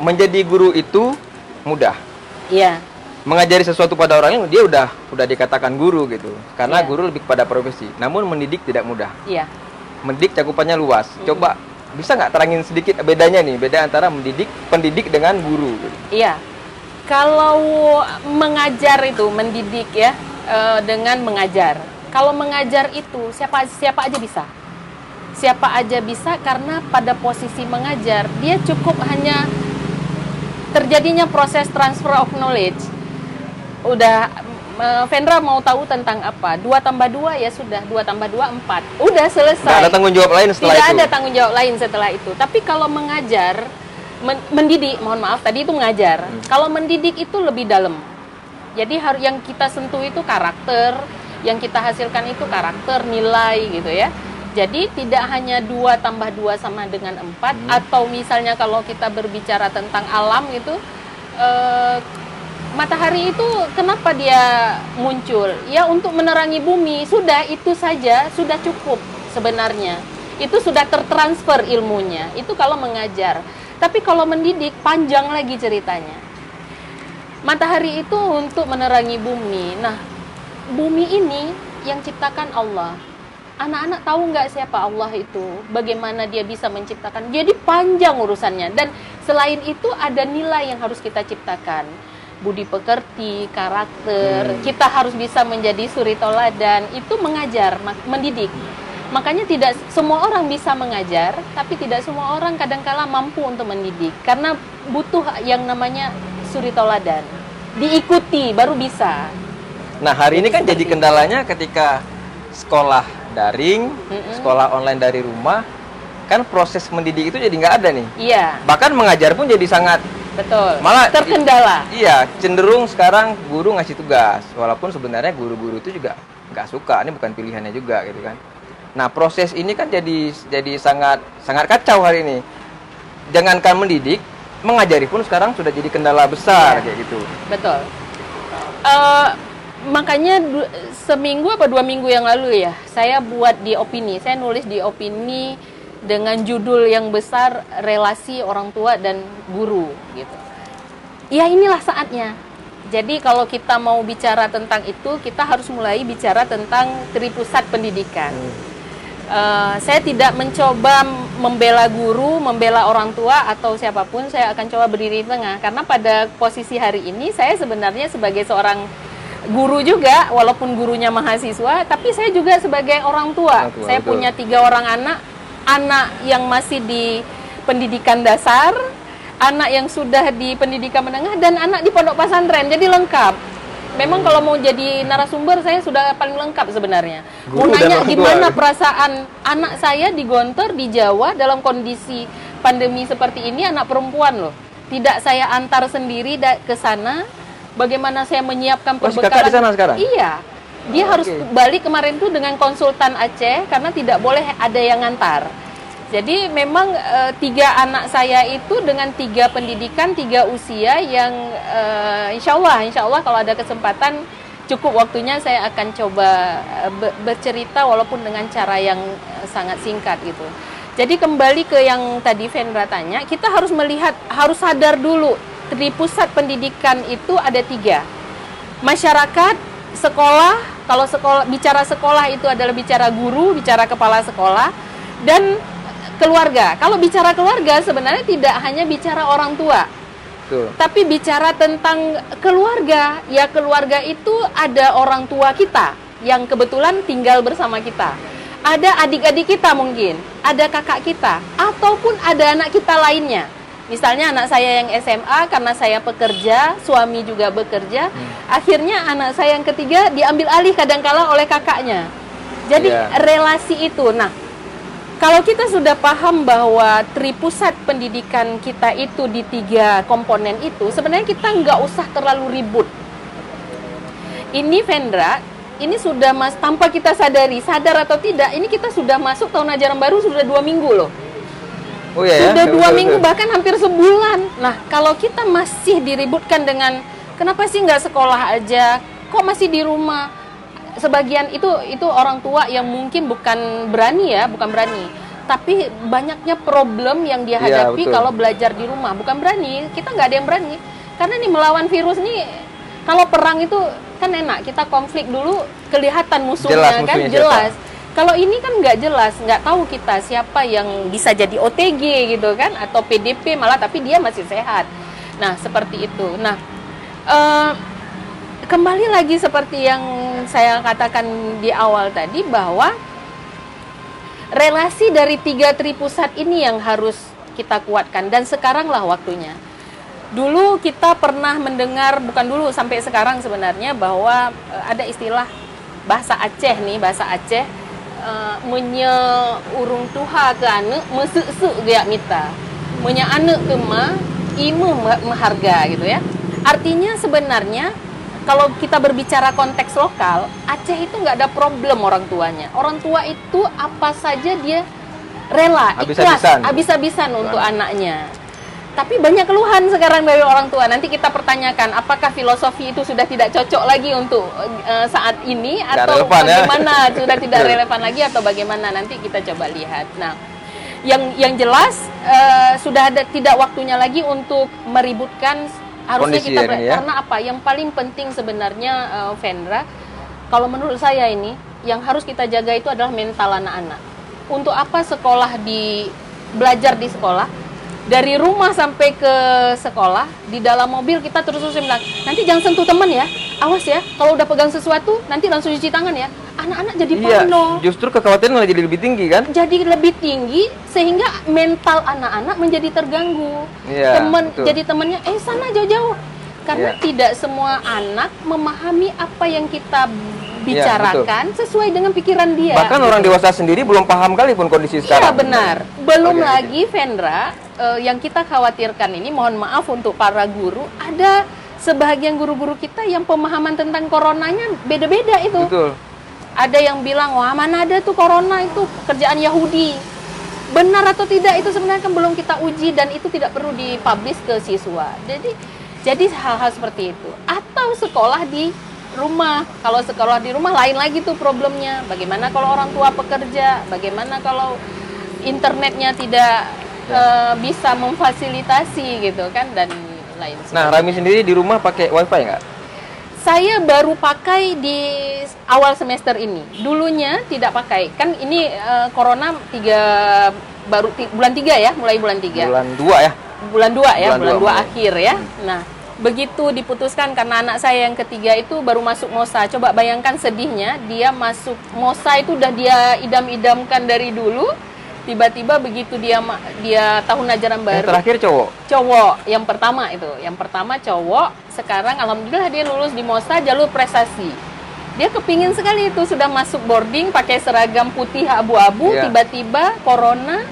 menjadi guru itu mudah. Iya. Mengajari sesuatu pada orang lain dia udah udah dikatakan guru gitu. Karena Iya. guru lebih kepada profesi. Namun mendidik tidak mudah. Iya. Mendidik cakupannya luas. Coba bisa nggak terangin sedikit bedanya nih, beda antara mendidik pendidik dengan guru gitu. Iya. Kalau mengajar itu mendidik ya eh, dengan mengajar. Kalau mengajar itu siapa siapa aja bisa. Siapa aja bisa karena pada posisi mengajar dia cukup hanya terjadinya proses transfer of knowledge. Udah Vendra mau tahu tentang apa? Dua tambah dua ya sudah, dua tambah dua empat. Udah selesai. Nggak ada tanggung jawab lain setelah Tidak itu. ada tanggung jawab lain setelah itu. Tapi kalau mengajar, men- mendidik, mohon maaf tadi itu mengajar. Hmm. Kalau mendidik itu lebih dalam. Jadi harus yang kita sentuh itu karakter, yang kita hasilkan itu karakter, nilai gitu ya. Jadi tidak hanya dua tambah dua sama dengan empat, Hmm. atau misalnya kalau kita berbicara tentang alam itu, eh, matahari itu kenapa dia muncul? Ya untuk menerangi bumi, sudah itu saja sudah cukup sebenarnya. Itu sudah tertransfer ilmunya. Itu kalau mengajar. Tapi kalau mendidik panjang lagi ceritanya. Matahari itu untuk menerangi bumi. Nah, bumi ini yang ciptakan Allah. Anak-anak tahu nggak siapa Allah itu? Bagaimana dia bisa menciptakan? Jadi panjang urusannya. Dan selain itu ada nilai yang harus kita ciptakan. Budi pekerti, karakter. Hmm. Kita harus bisa menjadi suri toladan. Itu mengajar, mendidik. Makanya tidak semua orang bisa mengajar, tapi tidak semua orang kadangkala mampu untuk mendidik. Karena butuh yang namanya suri toladan. Diikuti baru bisa. Nah, hari ini kan jadi kendalanya ketika sekolah daring, Mm-mm. sekolah online dari rumah, kan proses mendidik itu jadi nggak ada nih. Iya, Bahkan mengajar pun jadi sangat betul. Malah- terkendala. iya cenderung sekarang guru ngasih tugas, walaupun sebenarnya guru-guru itu juga nggak suka, ini bukan pilihannya juga gitu kan. Nah proses ini kan jadi jadi sangat sangat kacau hari ini. Jangankan mendidik, mengajari pun sekarang sudah jadi kendala besar Iya. kayak gitu. Betul. Eh, makanya seminggu apa dua minggu yang lalu ya, saya buat di opini, saya nulis di opini dengan judul yang besar relasi orang tua dan guru gitu. Ya inilah saatnya. Jadi kalau kita mau bicara tentang itu, kita harus mulai bicara tentang tripusat pendidikan. Eh, saya tidak mencoba membela guru, membela orang tua atau siapa pun. Saya akan coba berdiri di tengah karena pada posisi hari ini saya sebenarnya sebagai seorang guru juga, walaupun gurunya mahasiswa, tapi saya juga sebagai orang tua. Orang tua, saya betul. punya tiga orang anak, anak yang masih di pendidikan dasar, anak yang sudah di pendidikan menengah, dan anak di pondok pesantren. Jadi lengkap. Memang kalau mau jadi narasumber saya sudah paling lengkap sebenarnya. Mau Guru dan nanya tua. gimana perasaan anak saya di Gontor di Jawa dalam kondisi pandemi seperti ini anak perempuan loh. Tidak saya antar sendiri ke sana. Bagaimana saya menyiapkan Oh, si perbekalan? kakak di sana sekarang? Iya. Dia Oh, harus oke. balik kemarin tuh dengan konsultan Aceh karena tidak boleh ada yang ngantar. Jadi memang eh, tiga anak saya itu dengan tiga pendidikan, tiga usia yang eh, insya Allah, insya Allah kalau ada kesempatan cukup waktunya saya akan coba be- bercerita walaupun dengan cara yang sangat singkat gitu. Jadi kembali ke yang tadi Vendra tanya, kita harus melihat, harus sadar dulu, di pusat pendidikan itu ada tiga masyarakat, sekolah, kalau sekolah bicara sekolah itu adalah bicara guru, bicara kepala sekolah dan keluarga. Kalau bicara keluarga sebenarnya tidak hanya bicara orang tua, Tuh. tapi bicara tentang keluarga. Ya keluarga itu ada orang tua kita yang kebetulan tinggal bersama kita. Ada adik-adik kita mungkin, ada kakak kita, ataupun ada anak kita lainnya. Misalnya anak saya yang SMA karena saya pekerja, suami juga bekerja, akhirnya anak saya yang ketiga diambil alih kadangkala oleh kakaknya. Jadi Iya. relasi itu. Nah, kalau kita sudah paham bahwa tripusat pendidikan kita itu di tiga komponen itu, sebenarnya kita nggak usah terlalu ribut. Ini Vendra, ini sudah mas tanpa kita sadari, sadar atau tidak, ini kita sudah masuk tahun ajaran baru sudah dua minggu loh. Oh iya ya. Sudah Betul, dua betul, minggu betul. bahkan hampir sebulan. Nah kalau kita masih diributkan dengan kenapa sih nggak sekolah aja, kok masih di rumah? Sebagian itu itu orang tua yang mungkin bukan berani ya, bukan berani. tapi banyaknya problem yang dia Iya, hadapi betul. kalau belajar di rumah. Bukan berani, kita nggak ada yang berani. Karena nih melawan virus nih, kalau perang itu kan enak, kita konflik dulu kelihatan musuhnya Jelas kan musuhnya jelas. Kalau ini kan nggak jelas, nggak tahu kita siapa yang bisa jadi OTG gitu kan, atau PDP malah tapi dia masih sehat. Nah seperti itu. Nah eh, kembali lagi seperti yang saya katakan di awal tadi bahwa relasi dari tiga tripusat ini yang harus kita kuatkan dan sekaranglah waktunya. Dulu kita pernah mendengar bukan dulu sampai sekarang sebenarnya bahwa eh, ada istilah bahasa Aceh nih bahasa Aceh eh, menye urung tuha ke ane mesuk dia mita. Menye ane ke ma imu maharga gitu ya. Artinya sebenarnya kalau kita berbicara konteks lokal Aceh itu nggak ada problem orang tuanya. Orang tua itu apa saja dia rela ikhlas Habis-habisan. habis-habisan untuk anaknya tapi banyak keluhan sekarang dari orang tua. Nanti kita pertanyakan apakah filosofi itu sudah tidak cocok lagi untuk eh, saat ini atau relevan ya. bagaimana sudah tidak relevan lagi atau bagaimana nanti kita coba lihat. Nah, yang yang jelas eh, sudah ada tidak waktunya lagi untuk meributkan harusnya Kondisi kita ini ber- ya. karena apa? Yang paling penting sebenarnya eh, Vendra kalau menurut saya ini yang harus kita jaga itu adalah mental anak-anak. Untuk apa sekolah di belajar di sekolah? Dari rumah sampai ke sekolah di dalam mobil kita terus terus bilang nanti jangan sentuh teman ya, awas ya. Kalau udah pegang sesuatu nanti langsung cuci tangan ya. Anak-anak jadi Iya, parno, justru kekhawatiran malah jadi lebih tinggi kan? jadi lebih tinggi sehingga mental anak-anak menjadi terganggu. Iya, Temen betul. jadi temennya eh sana jauh-jauh. Karena Iya. tidak semua anak memahami apa yang kita bicarakan sesuai dengan pikiran dia. Bahkan orang gitu. dewasa sendiri belum paham kali pun kondisi Iya sekarang. benar. Belum Oke, lagi Vendra eh, yang kita khawatirkan ini mohon maaf untuk para guru ada sebagian guru-guru kita yang pemahaman tentang coronanya beda-beda itu. Betul. Ada yang bilang wah mana ada tuh corona itu kerjaan Yahudi. Benar atau tidak itu sebenarnya kan belum kita uji dan itu tidak perlu dipublish ke siswa. Jadi jadi hal-hal seperti itu. Atau sekolah di rumah. Kalau sekolah di rumah lain lagi tuh problemnya. Bagaimana kalau orang tua pekerja? Bagaimana kalau internetnya tidak eh, bisa memfasilitasi gitu kan dan lain Nah, sebagainya. Rami sendiri di rumah pakai wifi nggak? Saya baru pakai di awal semester ini. Dulunya tidak pakai. Kan ini eh, corona tiga baru bulan tiga ya, mulai bulan tiga. Bulan dua ya. Bulan dua ya, Bulan bulan, dua dua, akhir ya. Nah, begitu diputuskan karena anak saya yang ketiga itu baru masuk Mosa. Coba bayangkan sedihnya, dia masuk Mosa itu udah dia idam-idamkan dari dulu. Tiba-tiba begitu dia dia tahun ajaran Yang baru terakhir cowok. cowok yang pertama itu yang pertama cowok sekarang alhamdulillah dia lulus di Mosa jalur prestasi dia kepingin sekali itu sudah masuk boarding pakai seragam putih abu-abu Iya. tiba-tiba corona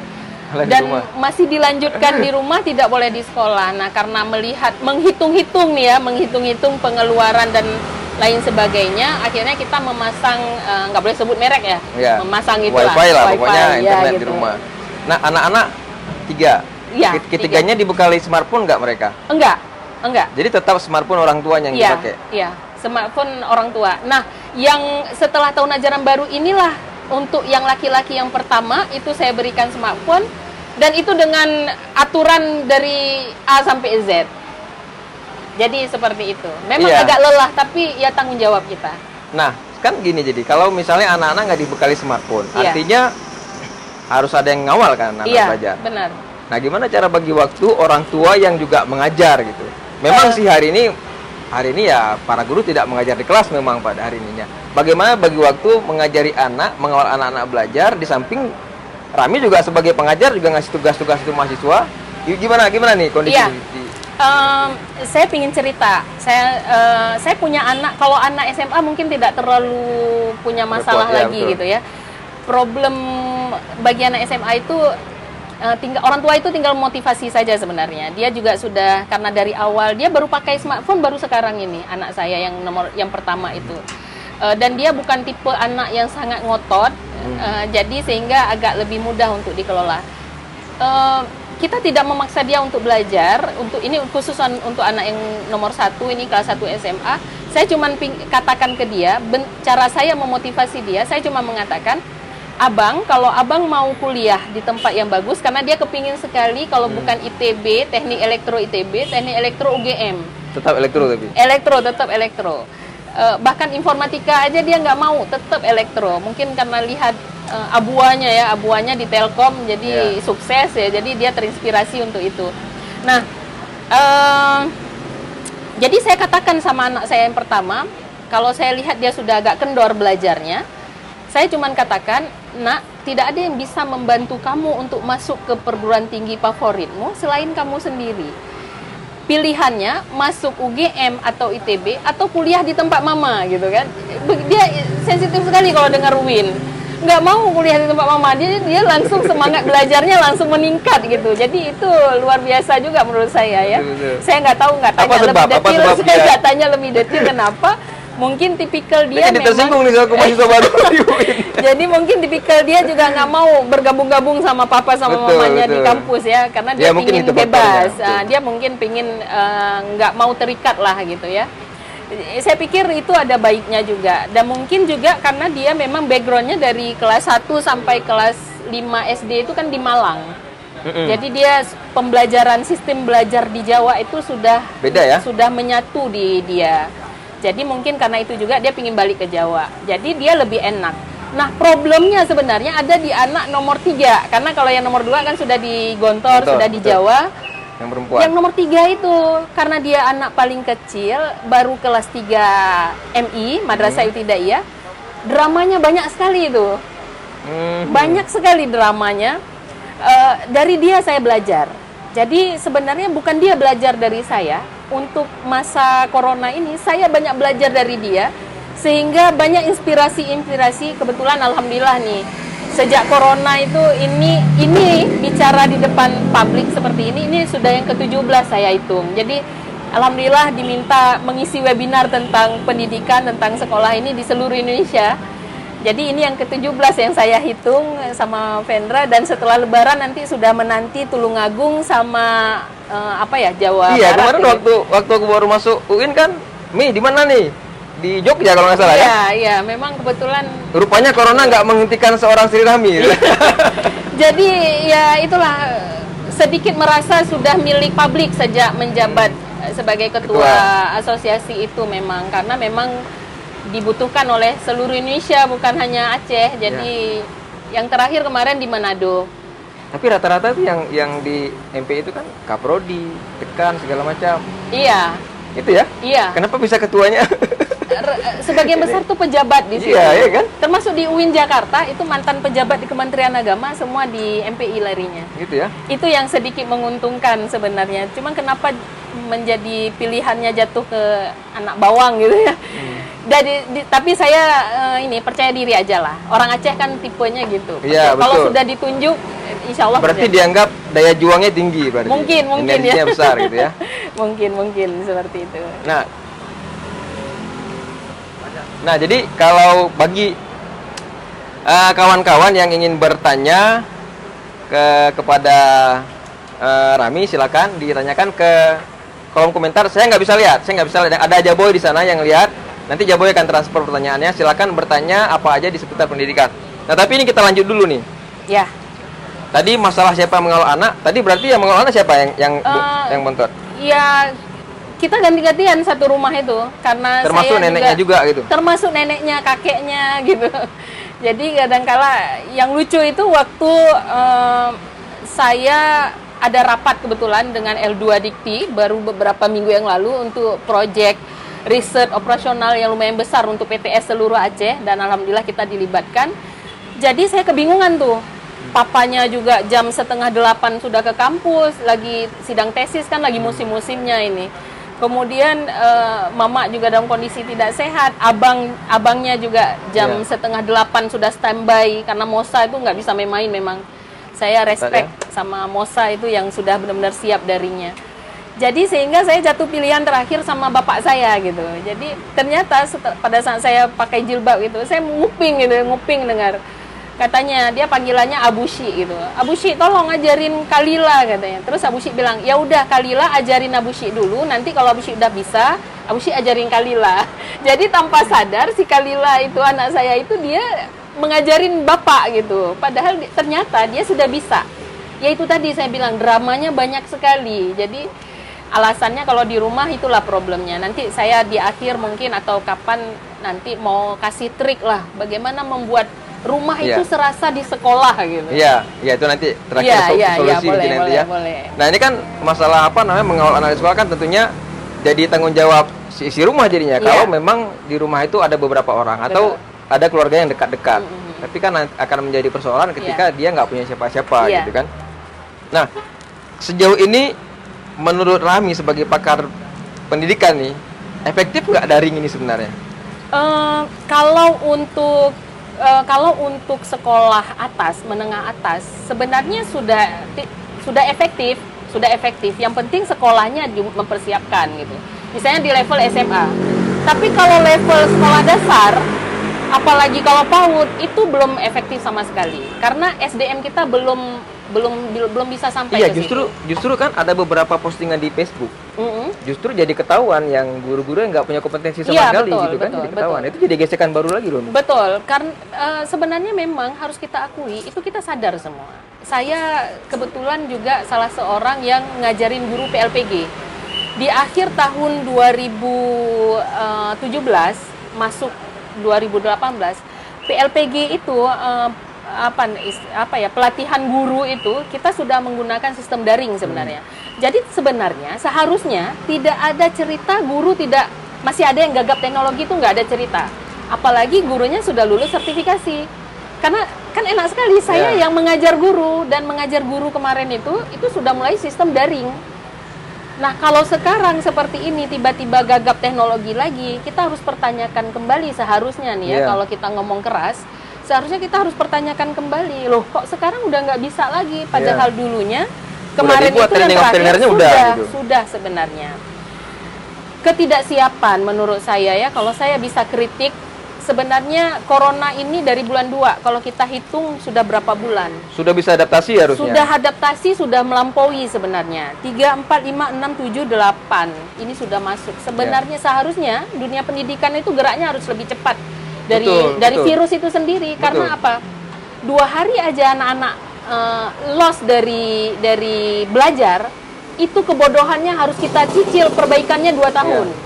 di dan rumah. masih dilanjutkan di rumah tidak boleh di sekolah nah karena melihat menghitung-hitung nih ya menghitung-hitung pengeluaran dan lain sebagainya akhirnya kita memasang eh, nggak boleh sebut merek ya Iya. memasang itu wifi lah pokoknya ya, internet di gitu. rumah. Nah, anak-anak tiga. Ket- Ketiganya dibekali smartphone nggak mereka? enggak enggak Jadi tetap smartphone orang tuanya yang Iya, dipakai. iya, smartphone orang tua. Nah, yang setelah tahun ajaran baru inilah untuk yang laki-laki yang pertama itu saya berikan smartphone dan itu dengan aturan dari A sampai Z. Jadi seperti itu. Memang Iya. agak lelah tapi ya tanggung jawab kita. Nah, kan gini jadi kalau misalnya anak-anak nggak dibekali smartphone, Iya. artinya harus ada yang ngawal kan anak iya, belajar. benar. Nah, gimana cara bagi waktu orang tua yang juga mengajar gitu? Memang Eh. sih hari ini hari ini ya para guru tidak mengajar di kelas memang pada hari ininya. Bagaimana bagi waktu mengajari anak, mengawal anak-anak belajar di samping Rami juga sebagai pengajar juga ngasih tugas-tugas itu mahasiswa. Gi- Gimana gimana nih kondisi Iya. di Em, saya ingin cerita. Saya eh, saya punya anak. Kalau anak SMA mungkin tidak terlalu punya masalah Repot, ya, lagi betul. gitu ya. Problem bagi anak SMA itu eh, tinggal orang tua itu tinggal motivasi saja sebenarnya. Dia juga sudah karena dari awal dia baru pakai smartphone baru sekarang ini anak saya yang nomor yang pertama itu. Eh, dan dia bukan tipe anak yang sangat ngotot. eh, jadi sehingga agak lebih mudah untuk dikelola. Kita tidak memaksa dia untuk belajar untuk ini khusus untuk anak yang nomor satu ini kelas 1 SMA saya cuma katakan ke dia ben- cara saya memotivasi dia saya cuma mengatakan abang kalau abang mau kuliah di tempat yang bagus karena dia kepingin sekali kalau Hmm. bukan ITB teknik elektro ITB teknik elektro UGM Tetap elektro tapi. elektro tetap elektro Eh, bahkan informatika aja dia nggak mau tetap elektro. Mungkin karena lihat eh, abuanya ya abuanya di Telkom jadi Ya. sukses ya jadi dia terinspirasi untuk itu. Nah eh, jadi saya katakan sama anak saya yang pertama kalau saya lihat dia sudah agak kendor belajarnya saya cuman katakan nak tidak ada yang bisa membantu kamu untuk masuk ke perguruan tinggi favoritmu selain kamu sendiri pilihannya masuk UGM atau ITB atau kuliah di tempat mama gitu kan. Dia sensitif sekali kalau dengar Win. Nggak mau kuliah di tempat mama dia dia langsung semangat belajarnya langsung meningkat gitu. Jadi itu luar biasa juga menurut saya ya. Betul, betul. saya nggak tahu nggak Apa tanya sebab? lebih Apa detail sebab saya nggak tanya lebih detail kenapa mungkin tipikal Dia jadi tersinggung nih selaku mahasiswa baru di jadi mungkin tipikal dia juga nggak mau bergabung-gabung sama papa sama Betul, mamanya di betul. kampus ya karena Ya, dia mungkin pingin bebas. Ah, dia mungkin pingin eh, nggak mau terikat lah gitu ya saya pikir itu ada baiknya juga dan mungkin juga karena dia memang backgroundnya dari kelas 1 sampai kelas 5 SD itu kan di Malang Mm-mm. jadi dia pembelajaran sistem belajar di Jawa itu sudah Beda ya? sudah menyatu di dia. Jadi mungkin karena itu juga dia ingin balik ke Jawa. Jadi dia lebih enak. Nah problemnya sebenarnya ada di anak nomor tiga karena kalau yang nomor dua kan sudah di Gontor, Gontor, sudah di betul. Jawa. Yang perempuan. Yang nomor tiga itu karena dia anak paling kecil, baru kelas 3 MI Madrasah Ibtidaiyah, dramanya banyak sekali itu Hmm. banyak sekali dramanya. Eh, dari dia saya belajar. Jadi sebenarnya bukan dia belajar dari saya. Untuk masa corona ini saya banyak belajar dari dia sehingga banyak inspirasi-inspirasi kebetulan alhamdulillah nih sejak corona itu ini ini bicara di depan publik seperti ini ini sudah yang ke-17 saya hitung. Jadi alhamdulillah diminta mengisi webinar tentang pendidikan tentang sekolah ini di seluruh Indonesia. Jadi ini yang ke-17 yang saya hitung sama Vendra dan setelah lebaran nanti sudah menanti Tulungagung sama eh, apa ya Jawa Iya, Barat kemarin ini. waktu waktu aku baru masuk UIN kan, Mi di mana nih? Di Jogja kalau nggak salah ya. Iya, iya, memang kebetulan Rupanya corona nggak menghentikan seorang Sri Rahmi. Iya. jadi ya itulah sedikit merasa sudah milik publik sejak menjabat sebagai ketua, Ketua. asosiasi itu memang karena memang dibutuhkan oleh seluruh Indonesia bukan hanya Aceh. Jadi yang terakhir kemarin di Manado. Tapi rata-rata tuh yang yang di MP itu kan kaprodi, dekan segala macam. Iya, Itu ya. iya. Kenapa bisa ketuanya? R- sebagian besar tuh pejabat di sini. Iya, iya kan? Termasuk di UIN Jakarta itu mantan pejabat di Kementerian Agama semua di MPI larinya. gitu ya. Itu yang sedikit menguntungkan sebenarnya. Cuman kenapa menjadi pilihannya jatuh ke anak bawang gitu ya. Hmm. Jadi di- tapi saya eh, ini percaya diri aja lah. Orang Aceh kan tipenya gitu. Iya, Kalau sudah ditunjuk insya Allah Berarti menjadi- dianggap daya juangnya tinggi berarti. mungkin mungkin Energinya ya. besar gitu ya. mungkin mungkin seperti itu. Nah, nah jadi kalau bagi eh, kawan-kawan yang ingin bertanya ke kepada eh, Rami, silakan ditanyakan ke kolom komentar. Saya nggak bisa lihat, saya nggak bisa lihat. Ada Jaboy di sana yang lihat. Nanti Jaboy akan transfer pertanyaannya. Silakan bertanya apa aja di seputar pendidikan. Nah, tapi ini kita lanjut dulu nih. Ya. Tadi masalah siapa mengawal anak. Tadi berarti yang mengawal anak siapa yang yang Eh, yang bontot? Ya kita ganti-gantian satu rumah itu karena Termasuk saya neneknya juga gitu. termasuk neneknya kakeknya gitu. Jadi kadangkala yang lucu itu waktu eh, saya ada rapat kebetulan dengan L2 Dikti baru beberapa minggu yang lalu untuk proyek riset operasional yang lumayan besar untuk PTS seluruh Aceh dan alhamdulillah kita dilibatkan. Jadi saya kebingungan tuh papanya juga jam setengah delapan sudah ke kampus lagi sidang tesis kan lagi musim-musimnya ini kemudian eh, mama juga dalam kondisi tidak sehat abang abangnya juga jam Iya. setengah delapan sudah standby karena Mosa itu nggak bisa main-main memang. Saya respect sama Mosa itu yang sudah benar-benar siap darinya. Jadi sehingga saya jatuh pilihan terakhir sama bapak saya gitu. Jadi ternyata pada saat saya pakai jilbab gitu saya nguping gitu nguping dengar katanya dia panggilannya Abushi gitu Abushi tolong ajarin Kalila katanya terus Abushi bilang ya udah Kalila ajarin Abushi dulu nanti kalau Abushi udah bisa Abushi ajarin Kalila jadi tanpa sadar si Kalila itu anak saya itu dia mengajarin bapak gitu. Padahal ternyata dia sudah bisa. Ya itu tadi saya bilang dramanya banyak sekali. Jadi alasannya kalau di rumah itulah problemnya. Nanti saya di akhir mungkin atau kapan nanti mau kasih trik lah bagaimana membuat rumah itu Iya. serasa di sekolah gitu. Iya, iya itu nanti terakhir Iya, sol- iya, solusi iya, boleh, nanti boleh, ya. boleh. Nah ini kan masalah apa namanya mengawal anak di sekolah kan tentunya jadi tanggung jawab si, si rumah jadinya. Iya. Kalau memang di rumah itu ada beberapa orang atau ada keluarga yang dekat-dekat. Mm-mm. Tapi kan akan menjadi persoalan ketika dia nggak punya siapa-siapa Iya. gitu kan. Nah sejauh ini menurut Rami sebagai pakar pendidikan nih efektif nggak daring ini sebenarnya? Eh, kalau untuk eh, kalau untuk sekolah atas, menengah atas, sebenarnya sudah sudah efektif, sudah efektif. Yang penting sekolahnya mempersiapkan gitu. Misalnya di level SMA. Tapi kalau level sekolah dasar, apalagi kalau PAUD itu belum efektif sama sekali. Karena SDM kita belum belum belum bisa sampai iya ke justru situ. justru kan ada beberapa postingan di Facebook Mm-mm. justru jadi ketahuan yang guru-guru yang nggak punya kompetensi sama Iya, sekali betul, gitu kan betul, jadi ketahuan betul. itu jadi gesekan baru lagi loh Betul, karena eh, sebenarnya memang harus kita akui itu kita sadar semua. Saya kebetulan juga salah seorang yang ngajarin guru PLPG. Di akhir tahun 2017 masuk 2018 PLPG itu eh, apa apa ya pelatihan guru itu kita sudah menggunakan sistem daring sebenarnya. Jadi sebenarnya seharusnya tidak ada cerita guru tidak masih ada yang gagap teknologi itu nggak ada cerita. Apalagi gurunya sudah lulus sertifikasi. Karena kan enak sekali saya Ya. yang mengajar guru dan mengajar guru kemarin itu itu sudah mulai sistem daring. Nah, kalau sekarang seperti ini tiba-tiba gagap teknologi lagi, kita harus pertanyakan kembali seharusnya nih ya Iya. kalau kita ngomong keras, seharusnya kita harus pertanyakan kembali. Loh, kok sekarang udah nggak bisa lagi padahal dulunya kemarin dibuat itu yang terakhir sudah udah, gitu. sudah sebenarnya. Ketidaksiapan menurut saya ya, kalau saya bisa kritik sebenarnya corona ini dari bulan 2 kalau kita hitung sudah berapa bulan? sudah bisa adaptasi harusnya Sudah adaptasi, sudah melampaui sebenarnya. 3, 4, 5, 6, 7, 8. Ini sudah masuk. Sebenarnya Ya. seharusnya dunia pendidikan itu geraknya harus lebih cepat dari Betul, dari betul. virus itu sendiri. Betul. Karena apa? Dua hari aja anak-anak eh, loss dari dari belajar, itu kebodohannya harus kita cicil perbaikannya dua tahun. Ya.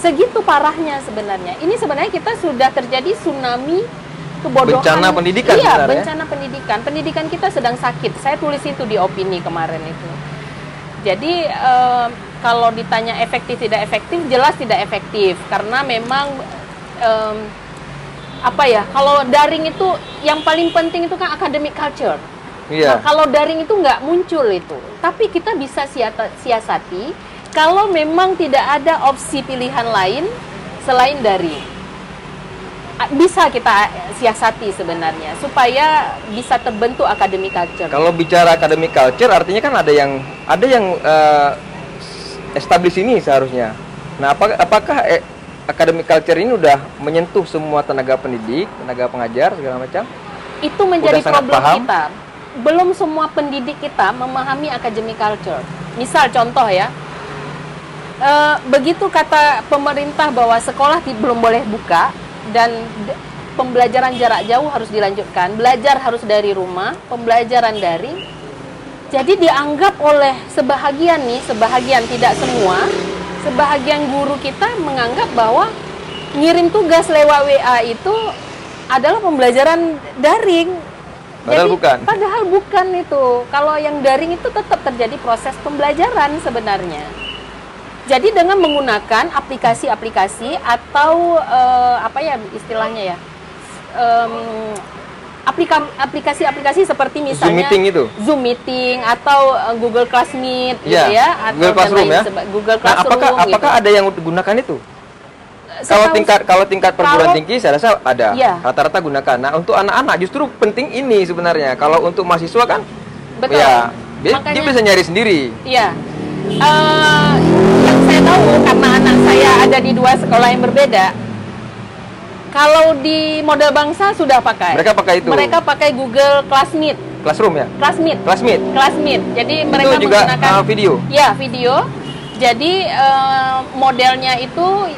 Segitu parahnya sebenarnya. Ini sebenarnya kita sudah terjadi tsunami kebodohan. Bencana pendidikan Iya, sebenarnya. bencana pendidikan. Pendidikan kita sedang sakit. Saya tulis itu di opini kemarin itu. Jadi eh, kalau ditanya efektif tidak efektif, jelas tidak efektif karena memang em, apa ya? Kalau daring itu yang paling penting itu kan academic culture. iya Nah, kalau daring itu nggak muncul itu, tapi kita bisa siasati kalau memang tidak ada opsi pilihan lain selain daring. A- Bisa kita siasati sebenarnya supaya bisa terbentuk academic culture. kalau bicara academic culture artinya kan ada yang ada yang eh, establish ini seharusnya nah apakah apakah eh, academic culture ini udah menyentuh semua tenaga pendidik tenaga pengajar segala macam itu menjadi Udah problem paham? kita. Belum semua pendidik kita memahami academic culture. Misal contoh ya, eh, begitu kata pemerintah bahwa sekolah belum boleh buka dan pembelajaran jarak jauh harus dilanjutkan, belajar harus dari rumah, pembelajaran daring. Jadi dianggap oleh sebahagian nih, sebahagian tidak semua, sebahagian guru kita menganggap bahwa ngirim tugas lewat WA itu adalah pembelajaran daring. Padahal bukan. Padahal bukan itu. Kalau yang daring itu tetap terjadi proses pembelajaran sebenarnya. Jadi dengan menggunakan aplikasi-aplikasi atau eh, apa ya istilahnya ya, aplika- aplikasi-aplikasi seperti misalnya Zoom meeting itu Zoom meeting atau eh, Google Classmeet gitu Iya, ya atau Google Classroom ya. Google nah Classroom apakah gitu. apakah ada yang gunakan itu kalau Setahu- tingkat kalau tingkat perguruan kalau- tinggi saya rasa ada Iya. rata-rata gunakan nah untuk anak-anak justru penting ini sebenarnya kalau untuk mahasiswa kan betul. ya dia, Makanya- dia bisa nyari sendiri Iya. Eh, yang saya tahu karena anak saya ada di dua sekolah yang berbeda. Kalau di model bangsa sudah pakai. Mereka pakai itu. Mereka pakai Google Classmeet. classroom ya Classmeet. classmate Classmeet. Jadi mereka itu juga menggunakan uh, video Ya, video. Jadi eh, modelnya itu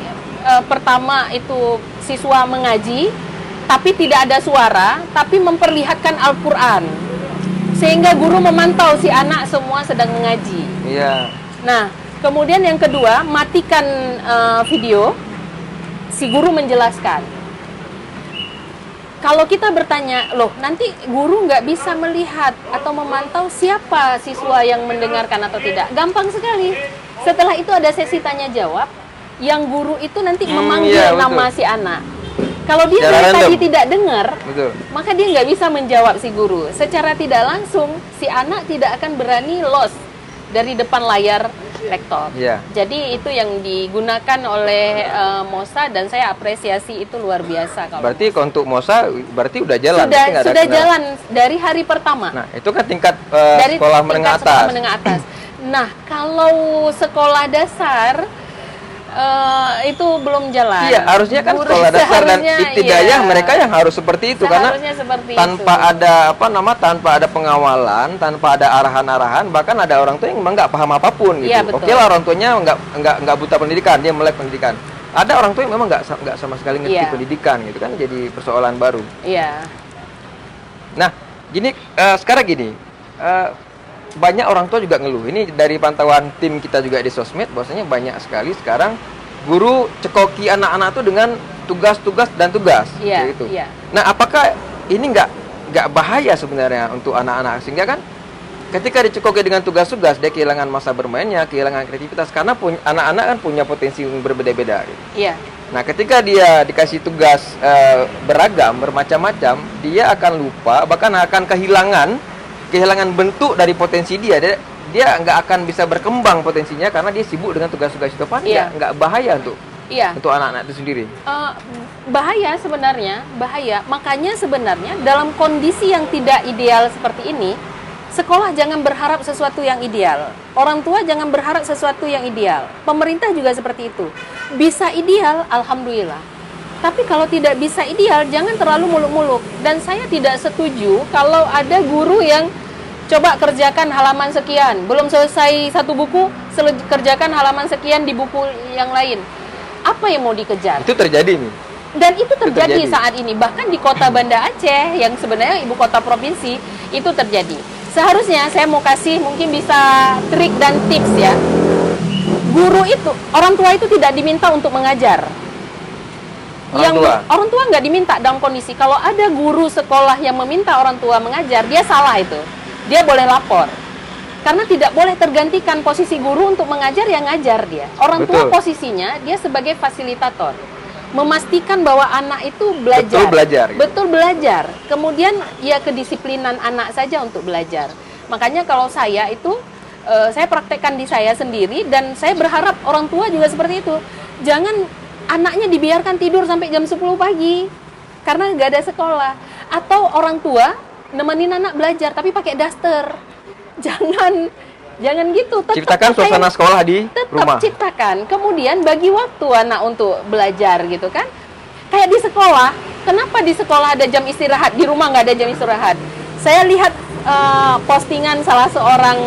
eh, pertama itu siswa mengaji tapi tidak ada suara, tapi memperlihatkan Al-Qur'an. Sehingga guru memantau si anak semua sedang mengaji. Iya. Nah, kemudian yang kedua, matikan eh, video. Si guru menjelaskan. Kalau kita bertanya, loh nanti guru nggak bisa melihat atau memantau siapa siswa yang mendengarkan atau tidak. Gampang sekali. Setelah itu ada sesi tanya jawab, yang guru itu nanti Hmm, memanggil iya, betul. nama si anak. Kalau dia Secara dari tadi tidak dengar, Betul. maka dia nggak bisa menjawab si guru. Secara tidak langsung, si anak tidak akan berani lost dari depan layar lektor. Iya. Jadi itu yang digunakan oleh eh, Mosa dan saya apresiasi itu luar biasa kalau Berarti kalau untuk Mosa berarti udah jalan. sudah ada sudah jalan dari hari pertama. Nah, itu kan tingkat eh, dari sekolah tingkat menengah sekolah atas. menengah atas. Nah, kalau sekolah dasar eh, itu belum jalan. Iya, harusnya kan Guru sekolah dasar dan ibtidaiyah iya. mereka yang harus seperti itu karena seperti tanpa itu. ada apa nama tanpa ada pengawalan, tanpa ada arahan-arahan, bahkan ada orang tua yang memang nggak paham apa pun gitu. Iya. Oke lah orang tuanya nggak nggak nggak buta pendidikan, dia melek pendidikan. Ada orang tua yang memang nggak nggak sama sekali ngerti Iya. pendidikan gitu kan jadi persoalan baru. Iya. Nah, gini eh, sekarang gini, eh, banyak orang tua juga ngeluh. Ini dari pantauan tim kita juga di sosmed, bahwasanya banyak sekali sekarang guru cekoki anak-anak tuh dengan tugas-tugas dan tugas, Iya, kayak gitu. iya. Nah, apakah ini nggak nggak bahaya sebenarnya untuk anak-anak sehingga kan ketika dicekoki dengan tugas-tugas dia kehilangan masa bermainnya, kehilangan kreativitas karena anak-anak kan punya potensi yang berbeda-beda. Gitu. Iya. Nah, ketika dia dikasih tugas eh, beragam, bermacam-macam, dia akan lupa, bahkan akan kehilangan kehilangan bentuk dari potensi dia. Dia dia nggak akan bisa berkembang potensinya karena dia sibuk dengan tugas-tugas itu. Apa Iya. nggak bahaya untuk Iya. untuk anak-anak itu sendiri? Eh, bahaya sebenarnya, bahaya. Makanya sebenarnya dalam kondisi yang tidak ideal seperti ini, sekolah jangan berharap sesuatu yang ideal. Orang tua jangan berharap sesuatu yang ideal. Pemerintah juga seperti itu. Bisa ideal, alhamdulillah. Tapi kalau tidak bisa ideal, jangan terlalu muluk-muluk. Dan saya tidak setuju kalau ada guru yang coba kerjakan halaman sekian, belum selesai satu buku, kerjakan halaman sekian di buku yang lain. Apa yang mau dikejar? Itu terjadi nih. Dan itu terjadi, terjadi. saat ini, bahkan di kota Banda Aceh yang sebenarnya ibu kota provinsi itu terjadi. Seharusnya saya mau kasih mungkin bisa trik dan tips ya. Guru itu, orang tua itu tidak diminta untuk mengajar. Orang tua? orang tua nggak diminta dalam kondisi kalau ada guru sekolah yang meminta orang tua mengajar, dia salah itu. Dia boleh lapor. Karena tidak boleh tergantikan posisi guru untuk mengajar yang ngajar dia. Orang tua Betul. posisinya dia sebagai fasilitator. Memastikan bahwa anak itu belajar. Betul belajar, gitu. Betul belajar. Kemudian ya kedisiplinan anak saja untuk belajar. Makanya kalau saya itu eh, saya praktekkan di saya sendiri dan saya berharap orang tua juga seperti itu. Jangan anaknya dibiarkan tidur sampai jam 10 pagi karena nggak ada sekolah. Atau orang tua nemenin anak belajar tapi pakai daster. Jangan jangan gitu. Tetap Ciptakan suasana sekolah di tetap rumah. ciptakan. Kemudian bagi waktu anak untuk belajar gitu kan. Kayak di sekolah, kenapa di sekolah ada jam istirahat, di rumah nggak ada jam istirahat? Saya lihat eh, postingan salah seorang,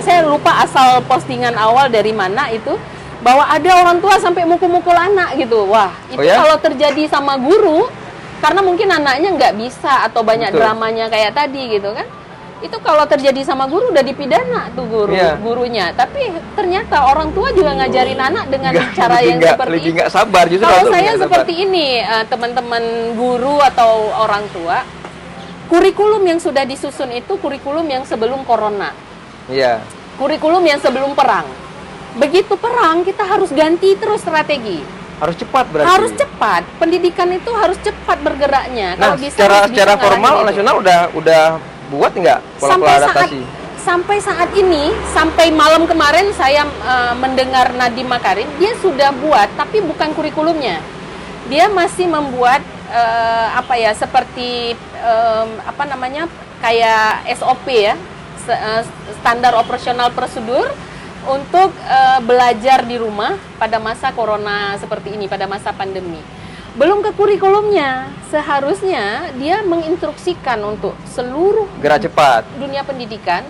saya lupa asal postingan awal dari mana itu, bahwa ada orang tua sampai mukul-mukul anak gitu. Wah, itu Oh ya? kalau terjadi sama guru, karena mungkin anaknya nggak bisa atau banyak Betul. dramanya kayak tadi gitu kan. Itu kalau terjadi sama guru udah dipidana tuh guru Iya. gurunya. Tapi ternyata orang tua juga ngajarin anak dengan Nggak- cara yang nggak- seperti lebih nggak sabar justru Kalau saya sabar. seperti ini, eh, teman-teman guru atau orang tua, kurikulum yang sudah disusun itu kurikulum yang sebelum corona, Iya. kurikulum yang sebelum perang. Begitu perang, kita harus ganti terus strategi. Harus cepat berarti. Harus cepat. Pendidikan itu harus cepat bergeraknya. Nah, Kalau bisa secara secara formal itu. nasional udah udah buat nggak pola-pola sampai saat adaptasi? sampai saat ini sampai malam kemarin saya eh, mendengar Nadiem Makarim dia sudah buat tapi bukan kurikulumnya dia masih membuat eh, apa ya seperti em, apa namanya kayak SOP ya eh, standar operasional prosedur untuk eh, belajar di rumah pada masa corona seperti ini pada masa pandemi belum ke kurikulumnya seharusnya dia menginstruksikan untuk seluruh Gerak cepat. dunia pendidikan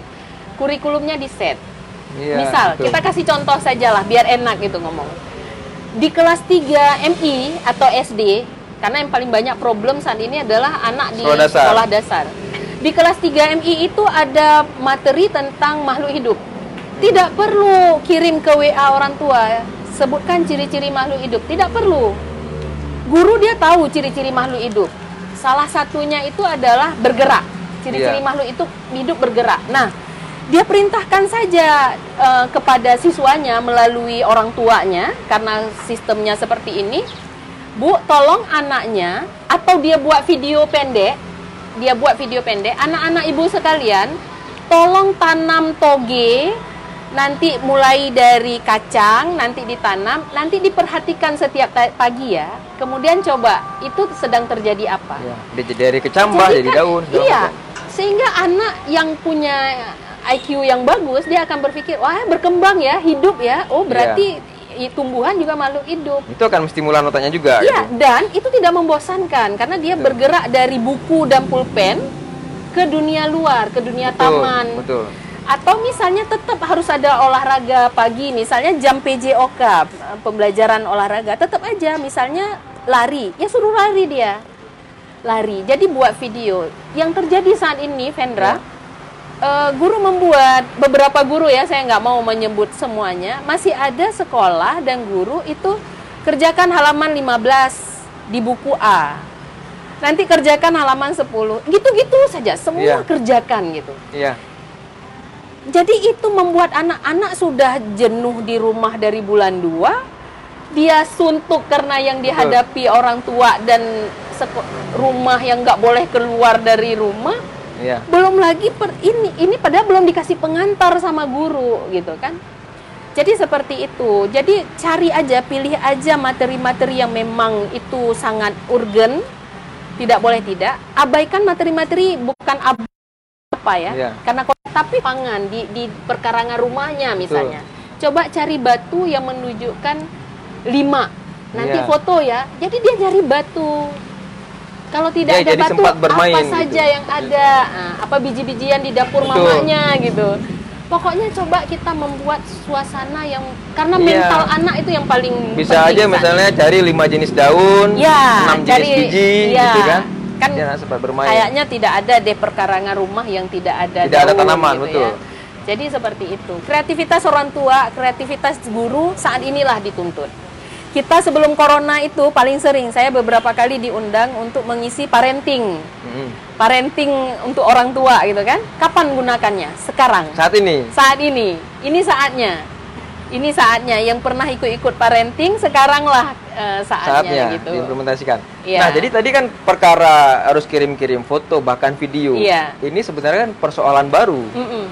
kurikulumnya di set. Iya, Misal, betul. kita kasih contoh saja lah biar enak gitu ngomong. Di kelas 3 MI atau SD, Karena yang paling banyak problem saat ini adalah anak di Sekolah dasar. sekolah dasar. Di kelas 3 MI itu ada materi tentang makhluk hidup. Tidak perlu kirim ke WA orang tua, sebutkan ciri-ciri makhluk hidup. Tidak perlu. Guru dia tahu ciri-ciri makhluk hidup. Salah satunya itu adalah bergerak. Ciri-ciri Iya. makhluk itu hidup bergerak. Nah, dia perintahkan saja eh, kepada siswanya melalui orang tuanya karena sistemnya seperti ini. Bu, tolong anaknya atau dia buat video pendek, dia buat video pendek, anak-anak ibu sekalian, tolong tanam toge nanti mulai dari kacang nanti ditanam, nanti diperhatikan setiap pagi ya. Kemudian coba itu sedang terjadi apa? Ya. Dari kecambah jadi, kan- daun. Iya. macam. Sehingga anak yang punya IQ yang bagus dia akan berpikir, wah berkembang ya, hidup ya. Oh berarti i- tumbuhan juga makhluk hidup. Itu akan stimulan otaknya juga. Iya, gitu. dan itu tidak membosankan karena dia Betul. bergerak dari buku dan pulpen ke dunia luar, ke dunia Betul, taman. Betul. Atau misalnya tetap harus ada olahraga pagi, misalnya jam PJOK, eh, pembelajaran olahraga, tetap aja misalnya lari, ya suruh lari dia. Lari. Jadi buat video. Yang terjadi saat ini, Vendra, eh, guru membuat beberapa guru ya, saya nggak mau menyebut semuanya, masih ada sekolah dan guru itu kerjakan halaman 15 di buku A. Nanti kerjakan halaman 10. Gitu-gitu saja, semua Iya. kerjakan gitu. Iya. Jadi itu membuat anak-anak sudah jenuh di rumah dari bulan 2. Dia suntuk karena yang dihadapi orang tua dan rumah yang nggak boleh keluar dari rumah. Iya. Belum lagi per, ini ini padahal belum dikasih pengantar sama guru gitu kan. Jadi seperti itu. Jadi cari aja, pilih aja materi-materi yang memang itu sangat urgen. Tidak boleh tidak. Abaikan materi-materi bukan ab apa ya. Iya. Karena tapi pangan di di perkarangan rumahnya misalnya. Coba cari batu yang menunjukkan lima. Nanti Iya. foto ya. Jadi dia cari batu. Kalau tidak Dia ada batu, bermain apa gitu. saja yang ada? Ah, apa biji-bijian di dapur Betul. mamanya gitu. Pokoknya coba kita membuat suasana yang karena Iya. mental anak itu yang paling Bisa penting aja misalnya cari lima jenis daun, Ya, enam jenis cari- biji, iya. gitu kan? Kan Dia sempat bermain. Kayaknya tidak ada deh perkarangan rumah yang tidak ada Tidak ada daun, tanaman, gitu betul. ya. Jadi seperti itu. Kreativitas orang tua, kreativitas guru saat inilah dituntut. Kita sebelum corona itu paling sering saya beberapa kali diundang untuk mengisi parenting. Mm-mm. Parenting untuk orang tua gitu kan. Kapan gunakannya? Sekarang. Saat ini. Saat ini. Ini saatnya. Ini saatnya yang pernah ikut-ikut parenting sekaranglah eh, saatnya, saatnya gitu. diimplementasikan. Iya. Nah, jadi tadi kan perkara harus kirim-kirim foto bahkan video. Iya. Ini sebenarnya kan persoalan baru. Mm-mm.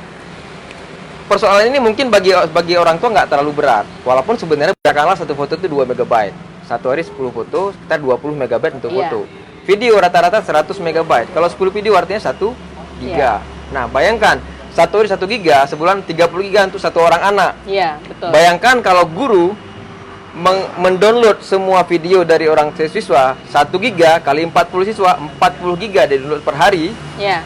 Persoalan ini mungkin bagi bagi orang tua nggak terlalu berat. Walaupun sebenarnya katakanlah satu foto itu 2 megabyte. Satu hari 10 foto, kita 20 megabyte untuk Iya. foto. Video rata-rata 100 megabyte. Kalau 10 video artinya 1 giga. Iya. Nah, bayangkan satu hari 1 giga, sebulan 30 giga untuk satu orang anak. Iya, betul. Bayangkan kalau guru mendownload semua video dari orang siswa 1 giga kali 40 siswa 40 giga dia download per hari Ya.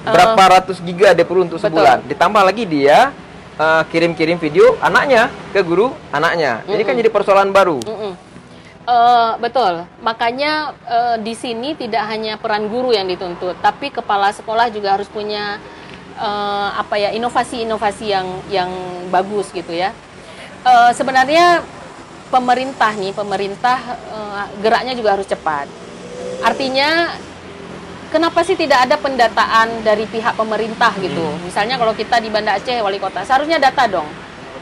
berapa ratus giga dia perlu untuk betul. sebulan ditambah lagi dia uh, kirim-kirim video anaknya ke guru anaknya ini kan jadi persoalan baru. Eh, betul. Makanya eh, di sini tidak hanya peran guru yang dituntut, tapi kepala sekolah juga harus punya eh, apa ya inovasi-inovasi yang yang bagus gitu ya. Eh, sebenarnya pemerintah nih, pemerintah eh, geraknya juga harus cepat. Artinya kenapa sih tidak ada pendataan dari pihak pemerintah gitu? Misalnya kalau kita di Banda Aceh wali kota, seharusnya data dong.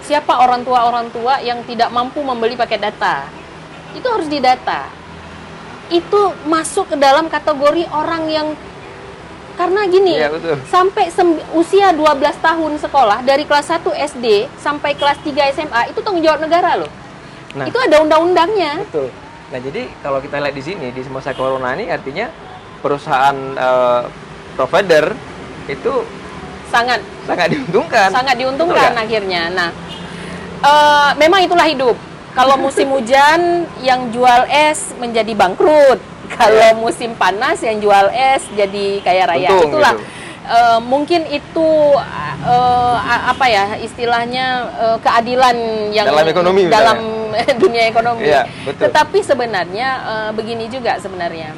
Siapa orang tua orang tua yang tidak mampu membeli paket data? Itu harus didata. Itu masuk ke dalam kategori orang yang karena gini, betul. sampai usia 12 tahun sekolah dari kelas 1 SD sampai kelas 3 SMA itu tanggung jawab negara loh. nah Itu ada undang-undangnya. betul nah jadi kalau kita lihat di sini di masa corona ini artinya perusahaan uh, provider itu Sangat sangat diuntungkan sangat diuntungkan akhirnya. Nah, eh, memang itulah hidup. Kalau musim hujan yang jual es menjadi bangkrut. Kalau musim panas yang jual es jadi kaya raya. Untung Itulah gitu. eh, mungkin itu a- apa ya istilahnya eh, keadilan yang Dalam ekonomi dalam dunia ekonomi. Iya, betul. Tetapi sebenarnya eh, begini juga sebenarnya.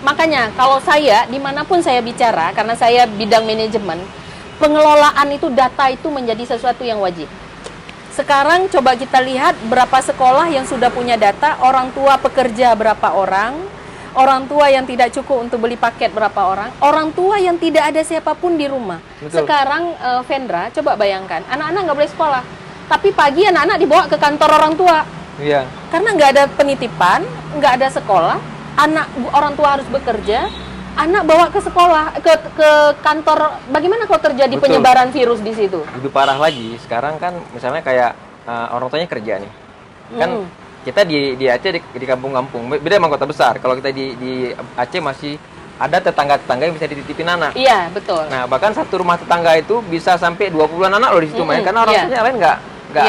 Makanya kalau saya di mana pun saya bicara karena saya bidang manajemen, pengelolaan itu data itu menjadi sesuatu yang wajib. Sekarang coba kita lihat berapa sekolah yang sudah punya data, orang tua pekerja berapa orang, orang tua yang tidak cukup untuk beli paket berapa orang, orang tua yang tidak ada siapa pun di rumah. Betul. Sekarang eh, Vendra, coba bayangkan, anak-anak nggak boleh sekolah, tapi pagi anak-anak dibawa ke kantor orang tua Iya. karena nggak ada penitipan, nggak ada sekolah, anak orang tua harus bekerja, anak bawa ke sekolah, ke ke kantor. Bagaimana kalau terjadi Betul. penyebaran virus di situ? Lebih parah lagi, sekarang kan misalnya kayak eh, orang tuanya kerja nih. Kan Hmm. Kita di di Aceh di, di kampung-kampung, beda sama kota besar. Kalau kita di di Aceh masih ada tetangga-tetangga yang bisa dititipin anak. Iya betul. Nah, bahkan satu rumah tetangga itu bisa sampai 20-an anak loh di situ main Mm-mm, karena orang tuanya lain nggak nggak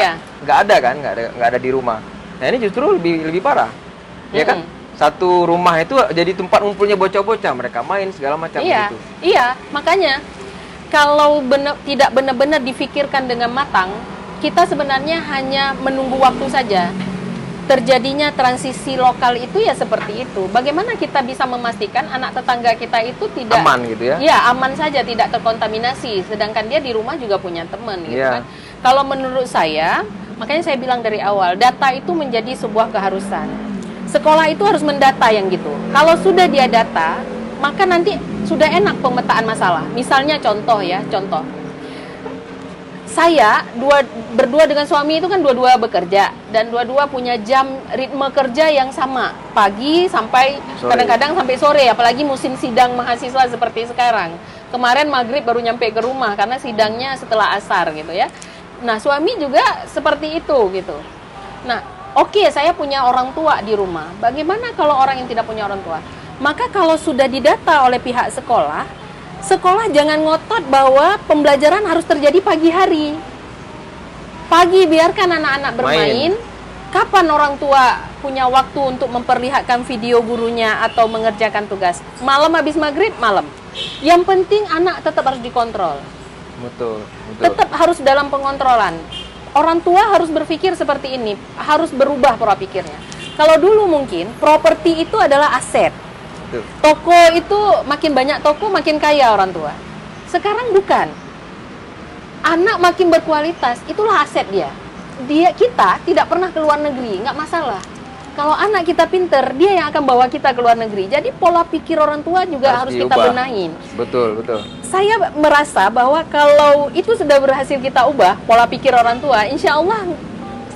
nggak ada kan, nggak ada nggak ada di rumah. Nah, ini justru lebih lebih parah. Ya kan? Satu rumah itu jadi tempat ngumpulnya bocah-bocah, mereka main segala macam iya, gitu. iya. Makanya kalau benar tidak benar-benar difikirkan dengan matang, kita sebenarnya hanya menunggu waktu saja. Terjadinya transisi lokal itu ya seperti itu. Bagaimana kita bisa memastikan anak tetangga kita itu tidak Aman gitu ya. Ya aman saja tidak terkontaminasi. Sedangkan dia di rumah juga punya teman gitu Iya. kan. Kalau menurut saya, makanya saya bilang dari awal, data itu menjadi sebuah keharusan. Sekolah itu harus mendata yang gitu. Kalau sudah dia data, maka nanti sudah enak pemetaan masalah. Misalnya contoh ya, contoh. Saya dua berdua dengan suami itu kan dua-dua bekerja dan dua-dua punya jam ritme kerja yang sama. Pagi sampai kadang-kadang sampai sore apalagi musim sidang mahasiswa seperti sekarang. Kemarin maghrib baru nyampe ke rumah karena sidangnya setelah asar gitu ya. Nah suami juga seperti itu gitu. Nah oke saya punya orang tua di rumah. Bagaimana kalau orang yang tidak punya orang tua? Maka kalau sudah didata oleh pihak sekolah sekolah jangan ngotot bahwa pembelajaran harus terjadi pagi hari. Pagi biarkan anak-anak bermain. Kapan orang tua punya waktu untuk memperlihatkan video gurunya atau mengerjakan tugas? Malam habis maghrib malam. Yang penting anak tetap harus dikontrol. Betul, betul. tetap harus dalam pengontrolan. Orang tua harus berpikir seperti ini harus berubah pola pikirnya. Kalau dulu mungkin properti itu adalah aset Betul. toko itu makin banyak toko makin kaya orang tua sekarang bukan anak makin berkualitas itulah aset dia dia kita tidak pernah ke luar negeri nggak masalah kalau anak kita pinter dia yang akan bawa kita ke luar negeri jadi pola pikir orang tua juga harus, kita diubah. benahin Betul, betul. saya merasa bahwa kalau itu sudah berhasil kita ubah pola pikir orang tua, insya Allah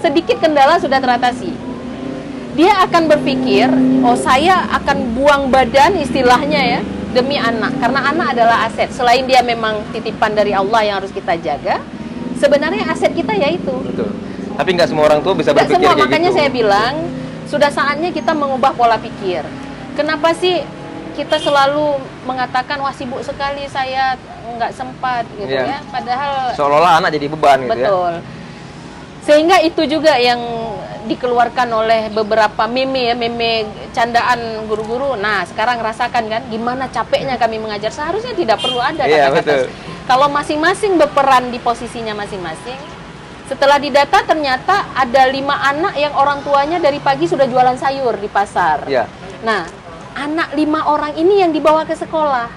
sedikit kendala sudah teratasi. Dia akan berpikir, oh saya akan buang badan istilahnya ya demi anak, karena anak adalah aset. Selain dia memang titipan dari Allah yang harus kita jaga, sebenarnya aset kita yaitu. Betul. Tapi nggak semua orang tua bisa berpikir semua, kayak makanya gitu. saya bilang sudah saatnya kita mengubah pola pikir. Kenapa sih kita selalu mengatakan wah sibuk sekali saya nggak sempat gitu Iya. ya, padahal Seolah-olah anak jadi beban gitu ya. betul. Sehingga itu juga yang dikeluarkan oleh beberapa meme ya, meme candaan guru-guru. Nah, sekarang rasakan kan gimana capeknya kami mengajar. Seharusnya tidak perlu ada Iya, kata-kata. betul. Kalau masing-masing berperan di posisinya masing-masing, setelah didata ternyata ada lima anak yang orang tuanya dari pagi sudah jualan sayur di pasar. Iya. Nah, anak lima orang ini yang dibawa ke sekolah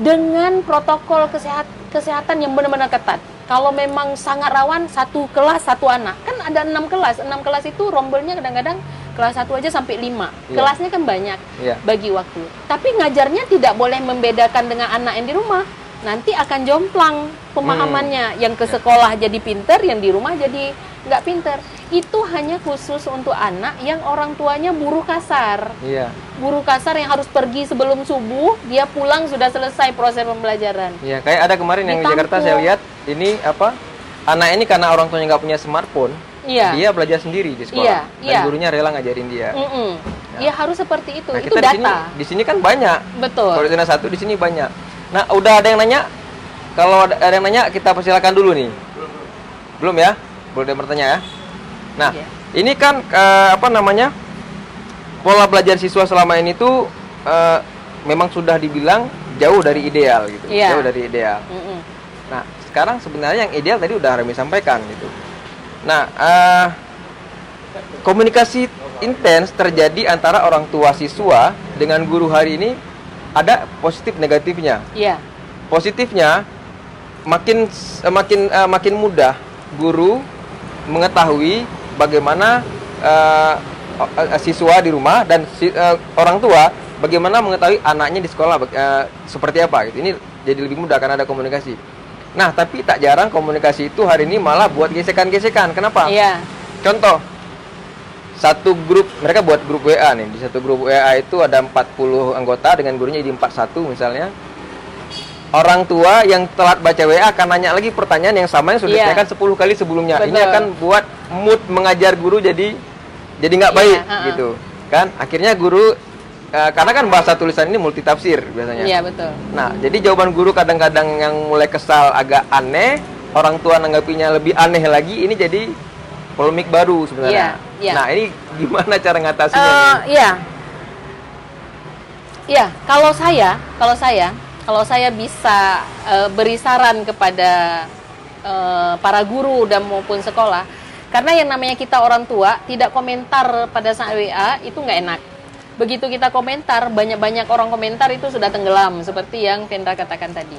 dengan protokol kesehat kesehatan yang benar-benar ketat. Kalau memang sangat rawan satu kelas satu anak, kan ada enam kelas. Enam kelas itu rombelnya kadang-kadang kelas satu aja sampai lima. Iya. Kelasnya kan banyak Iya. bagi waktu. Tapi ngajarnya tidak boleh membedakan dengan anak yang di rumah. Nanti akan jomplang pemahamannya. Hmm. Yang ke sekolah jadi pinter, yang di rumah jadi nggak pinter. Itu hanya khusus untuk anak yang orang tuanya buruh kasar. Iya. Buruh kasar yang harus pergi sebelum subuh, dia pulang sudah selesai proses pembelajaran. Iya, kayak ada kemarin yang di Ditampung. Jakarta saya lihat ini apa? Anak ini karena orang tuanya nggak punya smartphone, Iya. dia belajar sendiri di sekolah. Iya, Dan iya. gurunya rela ngajarin dia. Mm-mm. Ya harus seperti itu. Nah, itu kita di sini data. di sini kan banyak. Betul. Kalau di satu di sini banyak. Nah, udah ada yang nanya? Kalau ada, ada yang nanya, kita persilakan dulu nih. Belum ya? Belum ada yang bertanya ya? Nah, Iya. ini kan eh, apa namanya? Pola belajar siswa selama ini tuh eh, memang sudah dibilang jauh dari ideal gitu. Iya. Jauh dari ideal. Mm-mm. Nah, sekarang sebenarnya yang ideal tadi udah Remi sampaikan gitu. Nah, eh, komunikasi intens terjadi antara orang tua siswa dengan guru hari ini ada positif negatifnya. Iya. Positifnya makin eh, makin eh, makin mudah guru mengetahui bagaimana eh, siswa di rumah dan si- eh, orang tua bagaimana mengetahui anaknya di sekolah eh, seperti apa gitu. Ini jadi lebih mudah karena ada komunikasi. Nah, tapi tak jarang komunikasi itu hari ini malah buat gesekan-gesekan. Kenapa? Iya. Contoh, satu grup mereka buat grup WA nih. Di satu grup WA itu ada 40 anggota dengan gurunya jadi 41 misalnya. Orang tua yang telat baca WA akan nanya lagi pertanyaan yang sama yang sudah Iya. ditanyakan 10 kali sebelumnya. Ini Betul. akan buat mood mengajar guru jadi jadi nggak Iya, baik ha-ha. gitu. Kan? Akhirnya guru eh, karena kan bahasa tulisan ini multitafsir biasanya. Iya, betul. Nah, jadi jawaban guru kadang-kadang yang mulai kesal agak aneh, orang tua nanggapinya lebih aneh lagi, ini jadi polemik baru sebenarnya. Iya, iya. Nah, ini gimana cara ngatasinnya? Eh, nih? iya. Iya, kalau saya, kalau saya, kalau saya bisa eh, beri saran kepada eh, para guru dan maupun sekolah, karena yang namanya kita orang tua tidak komentar pada saat WA itu nggak enak. Begitu kita komentar, banyak-banyak orang komentar itu sudah tenggelam seperti yang Tendra katakan tadi.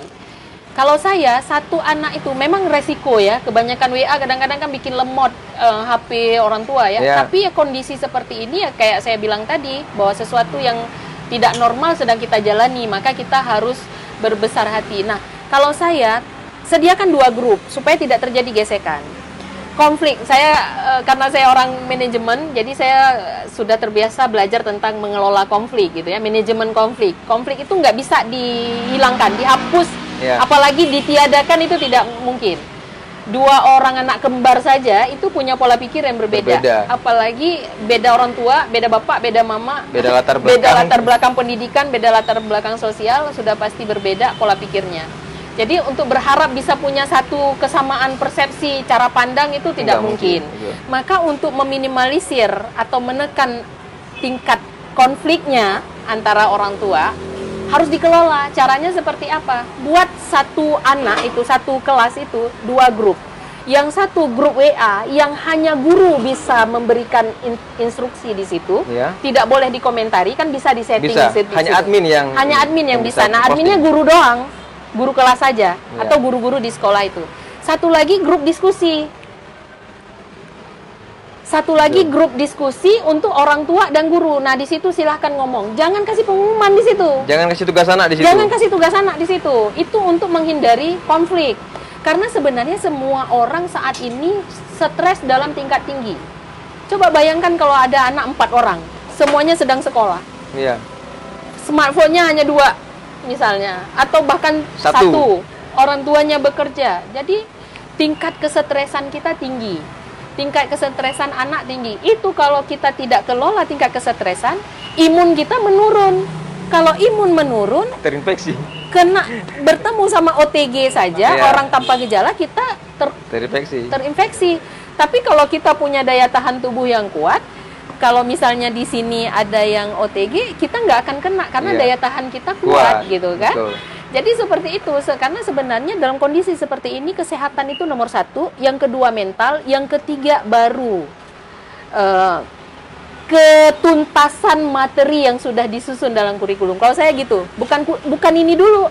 Kalau saya satu anak itu memang resiko ya, kebanyakan WA kadang-kadang kan bikin lemot eh, HP orang tua ya. Iya. Tapi ya kondisi seperti ini ya kayak saya bilang tadi bahwa sesuatu yang tidak normal sedang kita jalani, maka kita harus berbesar hati. Nah, kalau saya sediakan dua grup supaya tidak terjadi gesekan. Konflik, saya eh, karena saya orang manajemen, jadi saya eh, sudah terbiasa belajar tentang mengelola konflik gitu ya, manajemen konflik. Konflik itu nggak bisa dihilangkan, dihapus, Iya. apalagi ditiadakan itu tidak mungkin. Dua orang anak kembar saja itu punya pola pikir yang berbeda. Berbeda. Apalagi beda orang tua, beda bapak, beda mama, Beda latar beda belakang. latar belakang pendidikan, beda latar belakang sosial, sudah pasti berbeda pola pikirnya. Jadi untuk berharap bisa punya satu kesamaan persepsi cara pandang itu tidak Nggak mungkin. mungkin, betul. Maka untuk meminimalisir atau menekan tingkat konfliknya antara orang tua harus dikelola. Caranya seperti apa? Buat satu anak itu satu kelas itu dua grup. Yang satu grup WA yang hanya guru bisa memberikan in- instruksi di situ, Ya. tidak boleh dikomentari kan bisa disetting Bisa. di situ- Hanya admin yang hanya admin yang, bisa. Nah, posting. adminnya guru doang, guru kelas saja Iya. atau guru-guru di sekolah itu. Satu lagi grup diskusi. Satu lagi Betul. grup diskusi untuk orang tua dan guru. Nah, di situ silahkan ngomong. Jangan kasih pengumuman di situ. Jangan kasih tugas anak di situ. Jangan kasih tugas anak di situ. Itu untuk menghindari konflik. Karena sebenarnya semua orang saat ini stres dalam tingkat tinggi. Coba bayangkan kalau ada anak empat orang, semuanya sedang sekolah. Iya. Smartphone-nya hanya dua, misalnya, atau bahkan Satu. satu. Orang tuanya bekerja. Jadi tingkat kesetresan kita tinggi. Tingkat kesetresan anak tinggi. Itu kalau kita tidak kelola tingkat kesetresan, imun kita menurun. Kalau imun menurun, Terinfeksi. kena bertemu sama OTG saja Iya. orang tanpa gejala kita ter- Terinfeksi. terinfeksi. Tapi kalau kita punya daya tahan tubuh yang kuat, kalau misalnya di sini ada yang OTG, kita nggak akan kena karena Iya. daya tahan kita kuat, gitu kan. Betul. Jadi seperti itu, karena sebenarnya dalam kondisi seperti ini kesehatan itu nomor satu, yang kedua mental, yang ketiga baru eh, ketuntasan materi yang sudah disusun dalam kurikulum. Kalau saya gitu, bukan bukan ini dulu,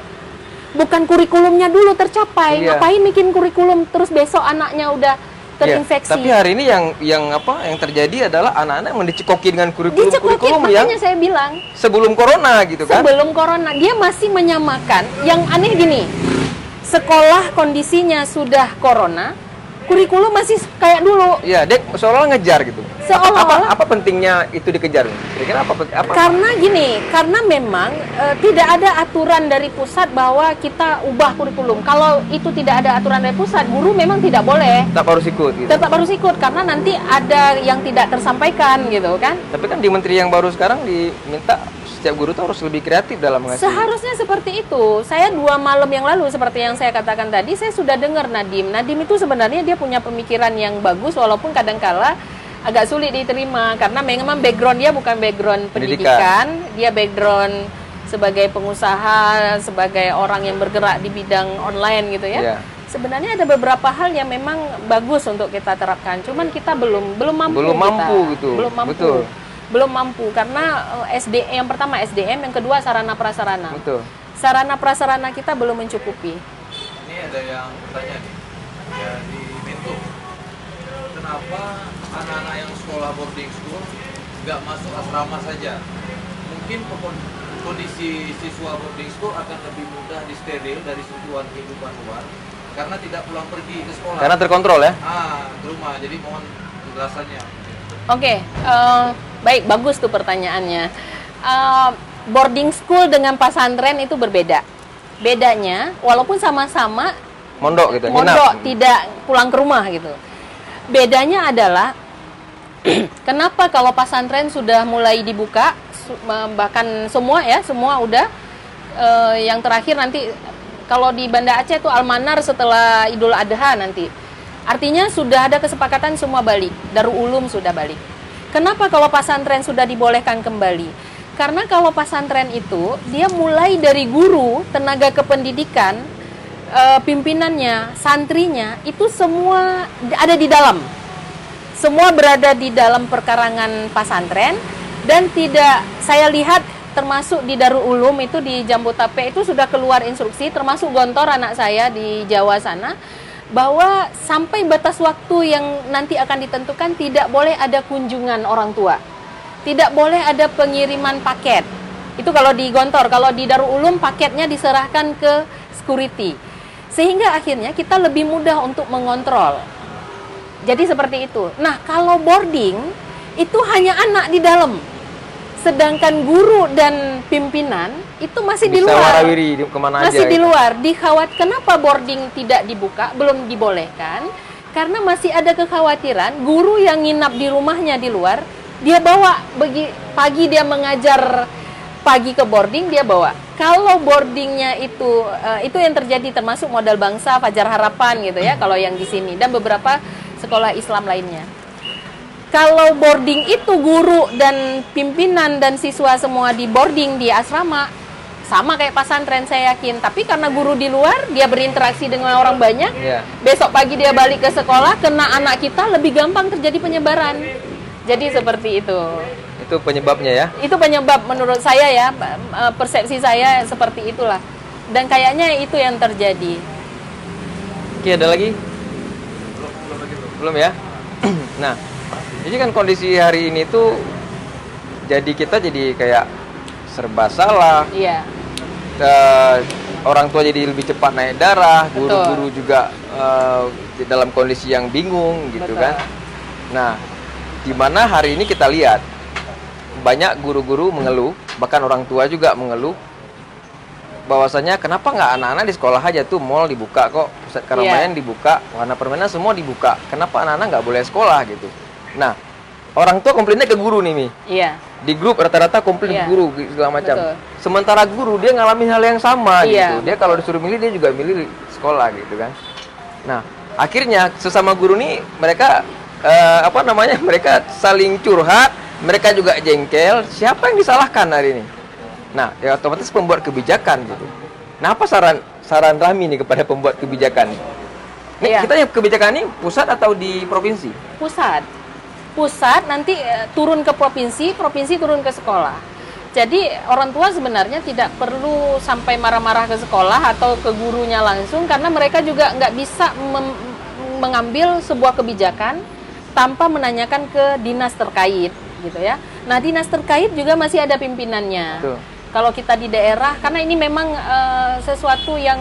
bukan kurikulumnya dulu tercapai. Iya. Ngapain bikin kurikulum terus besok anaknya udah Iya, terinfeksi? Tapi hari ini yang yang apa yang terjadi adalah anak-anak yang dicekoki dengan kurikulum Dicekokin, kurikulum yang makanya saya bilang sebelum corona gitu kan. sebelum corona dia masih menyamakan. Yang aneh gini, sekolah kondisinya sudah corona, kurikulum masih kayak dulu. Iya, dia seolah-olah ngejar gitu. Seolah-olah- apa, apa pentingnya itu dikejar? Kira-kira apa apa? Karena gini, karena memang eh, tidak ada aturan dari pusat bahwa kita ubah kurikulum. Kalau itu tidak ada aturan dari pusat, guru memang tidak boleh. tetap harus ikut gitu. Tetap harus ikut karena nanti ada yang tidak tersampaikan gitu kan. Tapi kan di menteri yang baru sekarang diminta setiap guru tuh harus lebih kreatif dalam mengasih. Seharusnya seperti itu. Saya dua malam yang lalu seperti yang saya katakan tadi, saya sudah dengar Nadim. Nadim itu sebenarnya dia punya pemikiran yang bagus walaupun kadangkala agak sulit diterima karena memang background dia bukan background Pendidikan. pendidikan, dia background sebagai pengusaha, sebagai orang yang bergerak di bidang online gitu ya. Iya. sebenarnya ada beberapa hal yang memang bagus untuk kita terapkan. Cuman kita belum belum mampu. Belum kita. mampu gitu. Belum mampu. Betul. Belum mampu karena eh, SD yang pertama SDM, yang kedua sarana prasarana. Betul. Sarana prasarana kita belum mencukupi. Ini ada yang bertanya nih ya di Minto. Kenapa anak-anak yang sekolah boarding school nggak masuk asrama saja? Mungkin kondisi siswa boarding school akan lebih mudah disteril dari sentuhan kehidupan luar karena tidak pulang pergi ke sekolah. Karena terkontrol ya. ah ke rumah. Jadi mohon penjelasannya. Oke, eh, baik bagus tuh pertanyaannya. Eh, boarding school dengan pesantren itu berbeda. Bedanya, walaupun sama-sama Mondok gitu. mondok nginap. tidak pulang ke rumah gitu. Bedanya adalah kenapa kalau pesantren sudah mulai dibuka bahkan semua ya semua udah eh, yang terakhir nanti kalau di Banda Aceh itu Almanar setelah Idul Adha nanti. Artinya sudah ada kesepakatan semua balik. Darul Ulum sudah balik. Kenapa kalau pesantren sudah dibolehkan kembali? Karena kalau pesantren itu dia mulai dari guru, tenaga kependidikan, eh, pimpinannya, santrinya itu semua ada di dalam. Semua berada di dalam perkarangan pesantren dan tidak saya lihat termasuk di Darul Ulum itu di Jambu Tape itu sudah keluar instruksi termasuk Gontor anak saya di Jawa sana bahwa sampai batas waktu yang nanti akan ditentukan tidak boleh ada kunjungan orang tua. Tidak boleh ada pengiriman paket. Itu kalau di Gontor, kalau di Darul Ulum paketnya diserahkan ke security. Sehingga akhirnya kita lebih mudah untuk mengontrol. Jadi seperti itu. Nah, kalau boarding itu hanya anak di dalam. Sedangkan guru dan pimpinan itu masih di Bisa luar. warawiri di- ke mana Masih aja. di gitu. luar. Dikhawat kenapa boarding tidak dibuka, belum dibolehkan? Karena masih ada kekhawatiran guru yang nginap di rumahnya di luar, dia bawa bagi pagi dia mengajar pagi ke boarding dia bawa. Kalau boardingnya itu eh, itu yang terjadi termasuk modal bangsa Fajar Harapan gitu ya kalau yang di sini dan beberapa sekolah Islam lainnya. Kalau boarding itu guru dan pimpinan dan siswa semua di boarding di asrama sama kayak pesantren saya yakin. Tapi karena guru di luar dia berinteraksi dengan orang banyak, Iya. besok pagi dia balik ke sekolah kena anak kita lebih gampang terjadi penyebaran. Jadi seperti itu. Itu penyebabnya ya. Itu penyebab menurut saya ya eh, persepsi saya seperti itulah. Dan kayaknya itu yang terjadi. Oke, ada lagi? Belum ya? nah, jadi kan kondisi hari ini tuh jadi kita jadi kayak serba salah. Iya. Eh, orang tua jadi lebih cepat naik darah, guru-guru juga di dalam kondisi yang bingung gitu Betul. kan. Nah, di mana hari ini kita lihat banyak guru-guru mengeluh, bahkan orang tua juga mengeluh. Bahwasanya kenapa nggak anak-anak di sekolah aja tuh mall dibuka kok pusat keramaian dibuka wahana permainan semua dibuka. Kenapa anak-anak nggak boleh sekolah gitu? Nah orang tua komplainnya ke guru nih Mi. Iya. di grup rata-rata komplain Iya. ke guru segala macam. Betul. sementara guru dia ngalamin hal yang sama Iya, gitu. Dia kalau disuruh milih dia juga milih sekolah gitu kan. Nah akhirnya sesama guru nih mereka eh, apa namanya mereka saling curhat mereka juga jengkel siapa yang disalahkan hari ini nah ya otomatis pembuat kebijakan gitu nah apa saran saran Rami nih kepada pembuat kebijakan Nih, Iya. kita yang kebijakan ini pusat atau di provinsi pusat. Pusat nanti eh, turun ke provinsi, provinsi turun ke sekolah. Jadi orang tua sebenarnya tidak perlu sampai marah-marah ke sekolah atau ke gurunya langsung karena mereka juga nggak bisa mengambil sebuah kebijakan tanpa menanyakan ke dinas terkait gitu ya. Nah dinas terkait juga masih ada pimpinannya. Betul. Kalau kita di daerah karena ini memang eh, sesuatu yang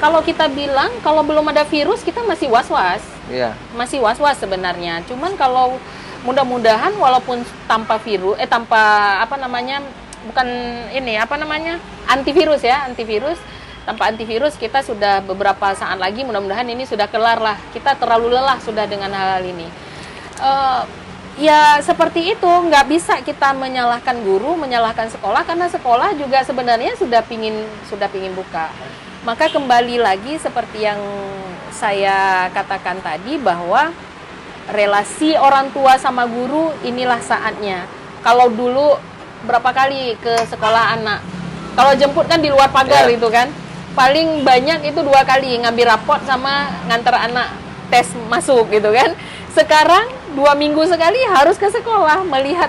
kalau kita bilang kalau belum ada virus kita masih was-was Iya masih was-was sebenarnya. Cuman kalau mudah-mudahan walaupun tanpa virus eh tanpa apa namanya bukan ini apa namanya antivirus ya antivirus tanpa antivirus kita sudah beberapa saat lagi mudah-mudahan ini sudah kelar lah kita terlalu lelah sudah dengan hal-hal ini Eh, ya seperti itu. Nggak bisa kita menyalahkan guru menyalahkan sekolah karena sekolah juga sebenarnya sudah pingin sudah pingin buka. Maka kembali lagi seperti yang saya katakan tadi bahwa relasi orang tua sama guru inilah saatnya. Kalau dulu berapa kali ke sekolah anak? Kalau jemput kan di luar pagar Ya. itu kan? Paling banyak itu dua kali ngambil rapot sama ngantar anak tes masuk gitu kan. Sekarang dua minggu sekali harus ke sekolah melihat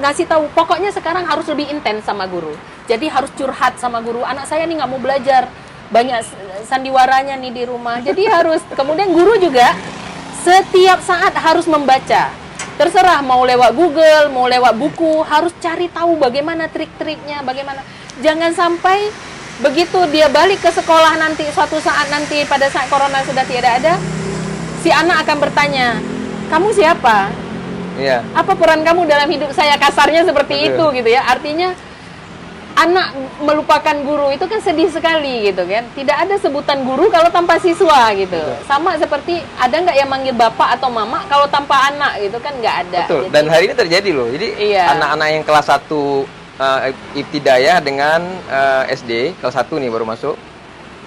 ngasih tahu. Pokoknya sekarang harus lebih intens sama guru. Jadi harus curhat sama guru. Anak saya nih nggak mau belajar banyak sandiwaranya nih di rumah. Jadi harus kemudian guru juga setiap saat harus membaca. Terserah mau lewat Google, mau lewat buku, harus cari tahu bagaimana trik-triknya, bagaimana. Jangan sampai begitu dia balik ke sekolah nanti suatu saat nanti pada saat corona sudah tiada ada, si anak akan bertanya, "Kamu siapa? Iya. Apa peran kamu dalam hidup saya?" Kasarnya seperti Betul. itu gitu ya. Artinya anak melupakan guru itu kan sedih sekali gitu kan. Tidak ada sebutan guru kalau tanpa siswa gitu. Sama seperti ada nggak yang manggil bapak atau mama kalau tanpa anak gitu kan nggak ada. Betul. Jadi- Dan hari ini terjadi loh. Jadi Iya. anak-anak yang kelas 1 uh, ibtidayah dengan uh, SD kelas 1 nih baru masuk.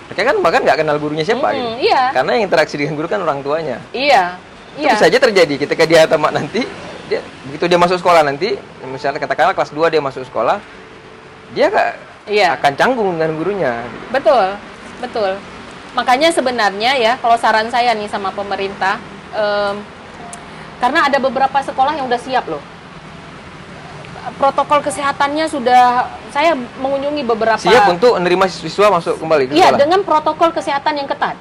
Mereka kan bahkan nggak kenal gurunya siapa Mm-mm, gitu. iya. Karena yang interaksi dengan guru kan orang tuanya. Iya. Itu Iya. bisa aja terjadi ketika dia tamat nanti dia begitu dia masuk sekolah nanti misalnya katakanlah kelas 2 dia masuk sekolah dia gak Iya. akan canggung dengan gurunya Betul, betul. Makanya sebenarnya ya, kalau saran saya nih sama pemerintah, em, karena ada beberapa sekolah yang udah siap loh. Protokol kesehatannya sudah, saya mengunjungi beberapa. siap untuk menerima siswa masuk kembali ke Iya, sekolah dengan protokol kesehatan yang ketat.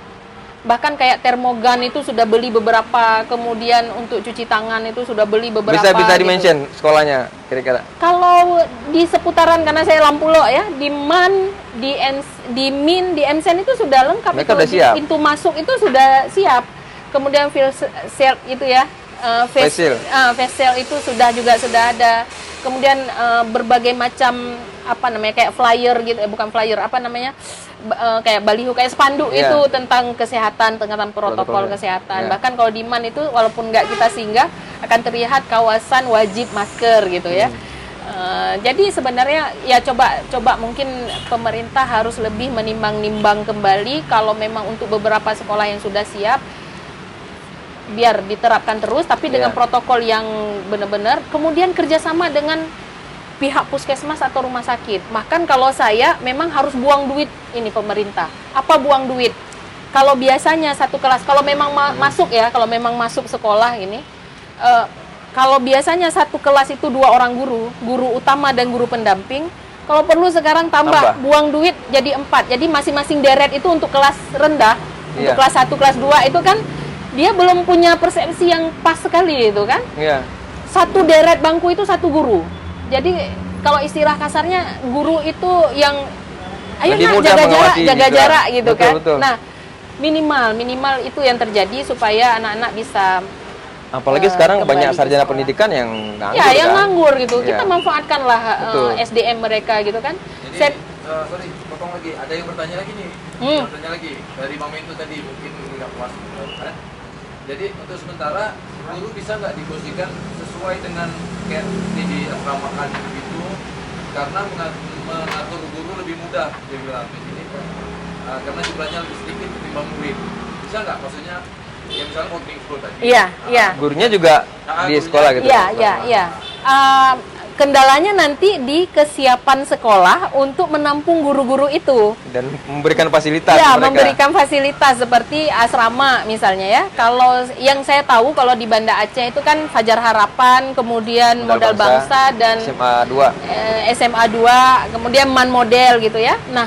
Bahkan kayak termogan itu sudah beli beberapa, kemudian untuk cuci tangan itu sudah beli beberapa. bisa bisa gitu. dimention sekolahnya kira-kira Kalau di seputaran karena saya Lampulo ya, di MAN, di Ens, di MIN, di MSN itu sudah lengkap Mereka itu udah di siap. pintu masuk itu sudah siap. Kemudian field sale itu ya, eh, face, Face shield. eh, face shield itu sudah juga sudah ada. Kemudian eh, berbagai macam apa namanya kayak flyer gitu, eh, bukan flyer, apa namanya? Eh, kayak baliho kayak spanduk Iya. itu tentang kesehatan, tentang protokol Protokolnya. kesehatan. Iya. Bahkan kalau di MAN itu walaupun nggak kita singgah akan terlihat kawasan wajib masker gitu ya. Eh, jadi sebenarnya ya coba coba mungkin pemerintah harus lebih menimbang-nimbang kembali kalau memang untuk beberapa sekolah yang sudah siap biar diterapkan terus tapi dengan Iya. protokol yang benar-benar kemudian kerjasama dengan pihak puskesmas atau rumah sakit bahkan kalau saya memang harus buang duit ini pemerintah apa buang duit kalau biasanya satu kelas kalau memang ma- masuk ya kalau memang masuk sekolah ini eh, kalau biasanya satu kelas itu dua orang guru guru utama dan guru pendamping kalau perlu sekarang tambah, Tambah. buang duit jadi empat jadi masing-masing deret itu untuk kelas rendah untuk Iya. kelas 1, kelas 2 itu kan dia belum punya persepsi yang pas sekali itu kan iya satu deret bangku itu satu guru. Jadi kalau istilah kasarnya guru itu yang ayo Lebih mudah jaga jarak, jaga gitu kan. jarak gitu Betul, kan. betul. Nah, minimal minimal itu yang terjadi supaya anak-anak bisa apalagi Eh, sekarang banyak sarjana sekolah. pendidikan yang nganggur ya yang kan? nganggur gitu. Iya. Kita manfaatkanlah eh, Betul. SDM mereka gitu kan. Jadi, Saya- eh, sorry, potong lagi. Ada yang bertanya lagi nih. Hmm. Bertanya lagi dari Mama itu tadi mungkin nggak puas. kan? Jadi untuk sementara guru bisa nggak diposisikan sesuai dengan kayak ini di asrama kan begitu karena mengat- mengatur guru lebih mudah dia bilang. Di sini Eh, karena jumlahnya lebih sedikit ketimbang murid. Bisa nggak? Maksudnya ya misalnya school tadi. Iya, iya. gurunya juga Ah, di gurunya- sekolah gitu Iya, iya, iya. Kendalanya nanti di kesiapan sekolah untuk menampung guru-guru itu. dan memberikan fasilitas Ya, mereka. memberikan fasilitas seperti asrama misalnya ya. Kalau yang saya tahu kalau di Banda Aceh itu kan Fajar Harapan, kemudian Modal, Bangsa, dan SMA 2 eh, SMA 2, kemudian Man Model gitu ya. Nah,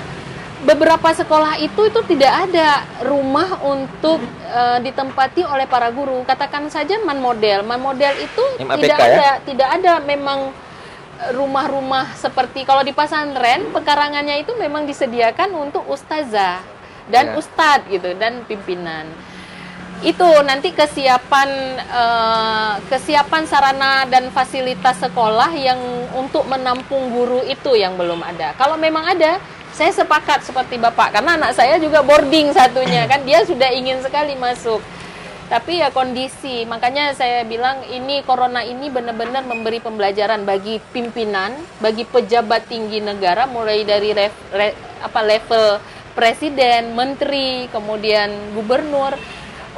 beberapa sekolah itu itu tidak ada rumah untuk eh, ditempati oleh para guru. Katakan saja Man Model. Man Model itu MAPK tidak ya? ada tidak ada memang rumah-rumah seperti kalau di pesantren pekarangannya itu memang disediakan untuk ustazah dan Ya. ustadz gitu dan pimpinan itu nanti kesiapan eh, kesiapan sarana dan fasilitas sekolah yang untuk menampung guru itu yang belum ada. Kalau memang ada, saya sepakat seperti Bapak karena anak saya juga boarding satunya kan dia sudah ingin sekali masuk. Tapi ya kondisi, makanya saya bilang ini corona ini benar-benar memberi pembelajaran bagi pimpinan, bagi pejabat tinggi negara mulai dari ref- re- apa level presiden, menteri, kemudian gubernur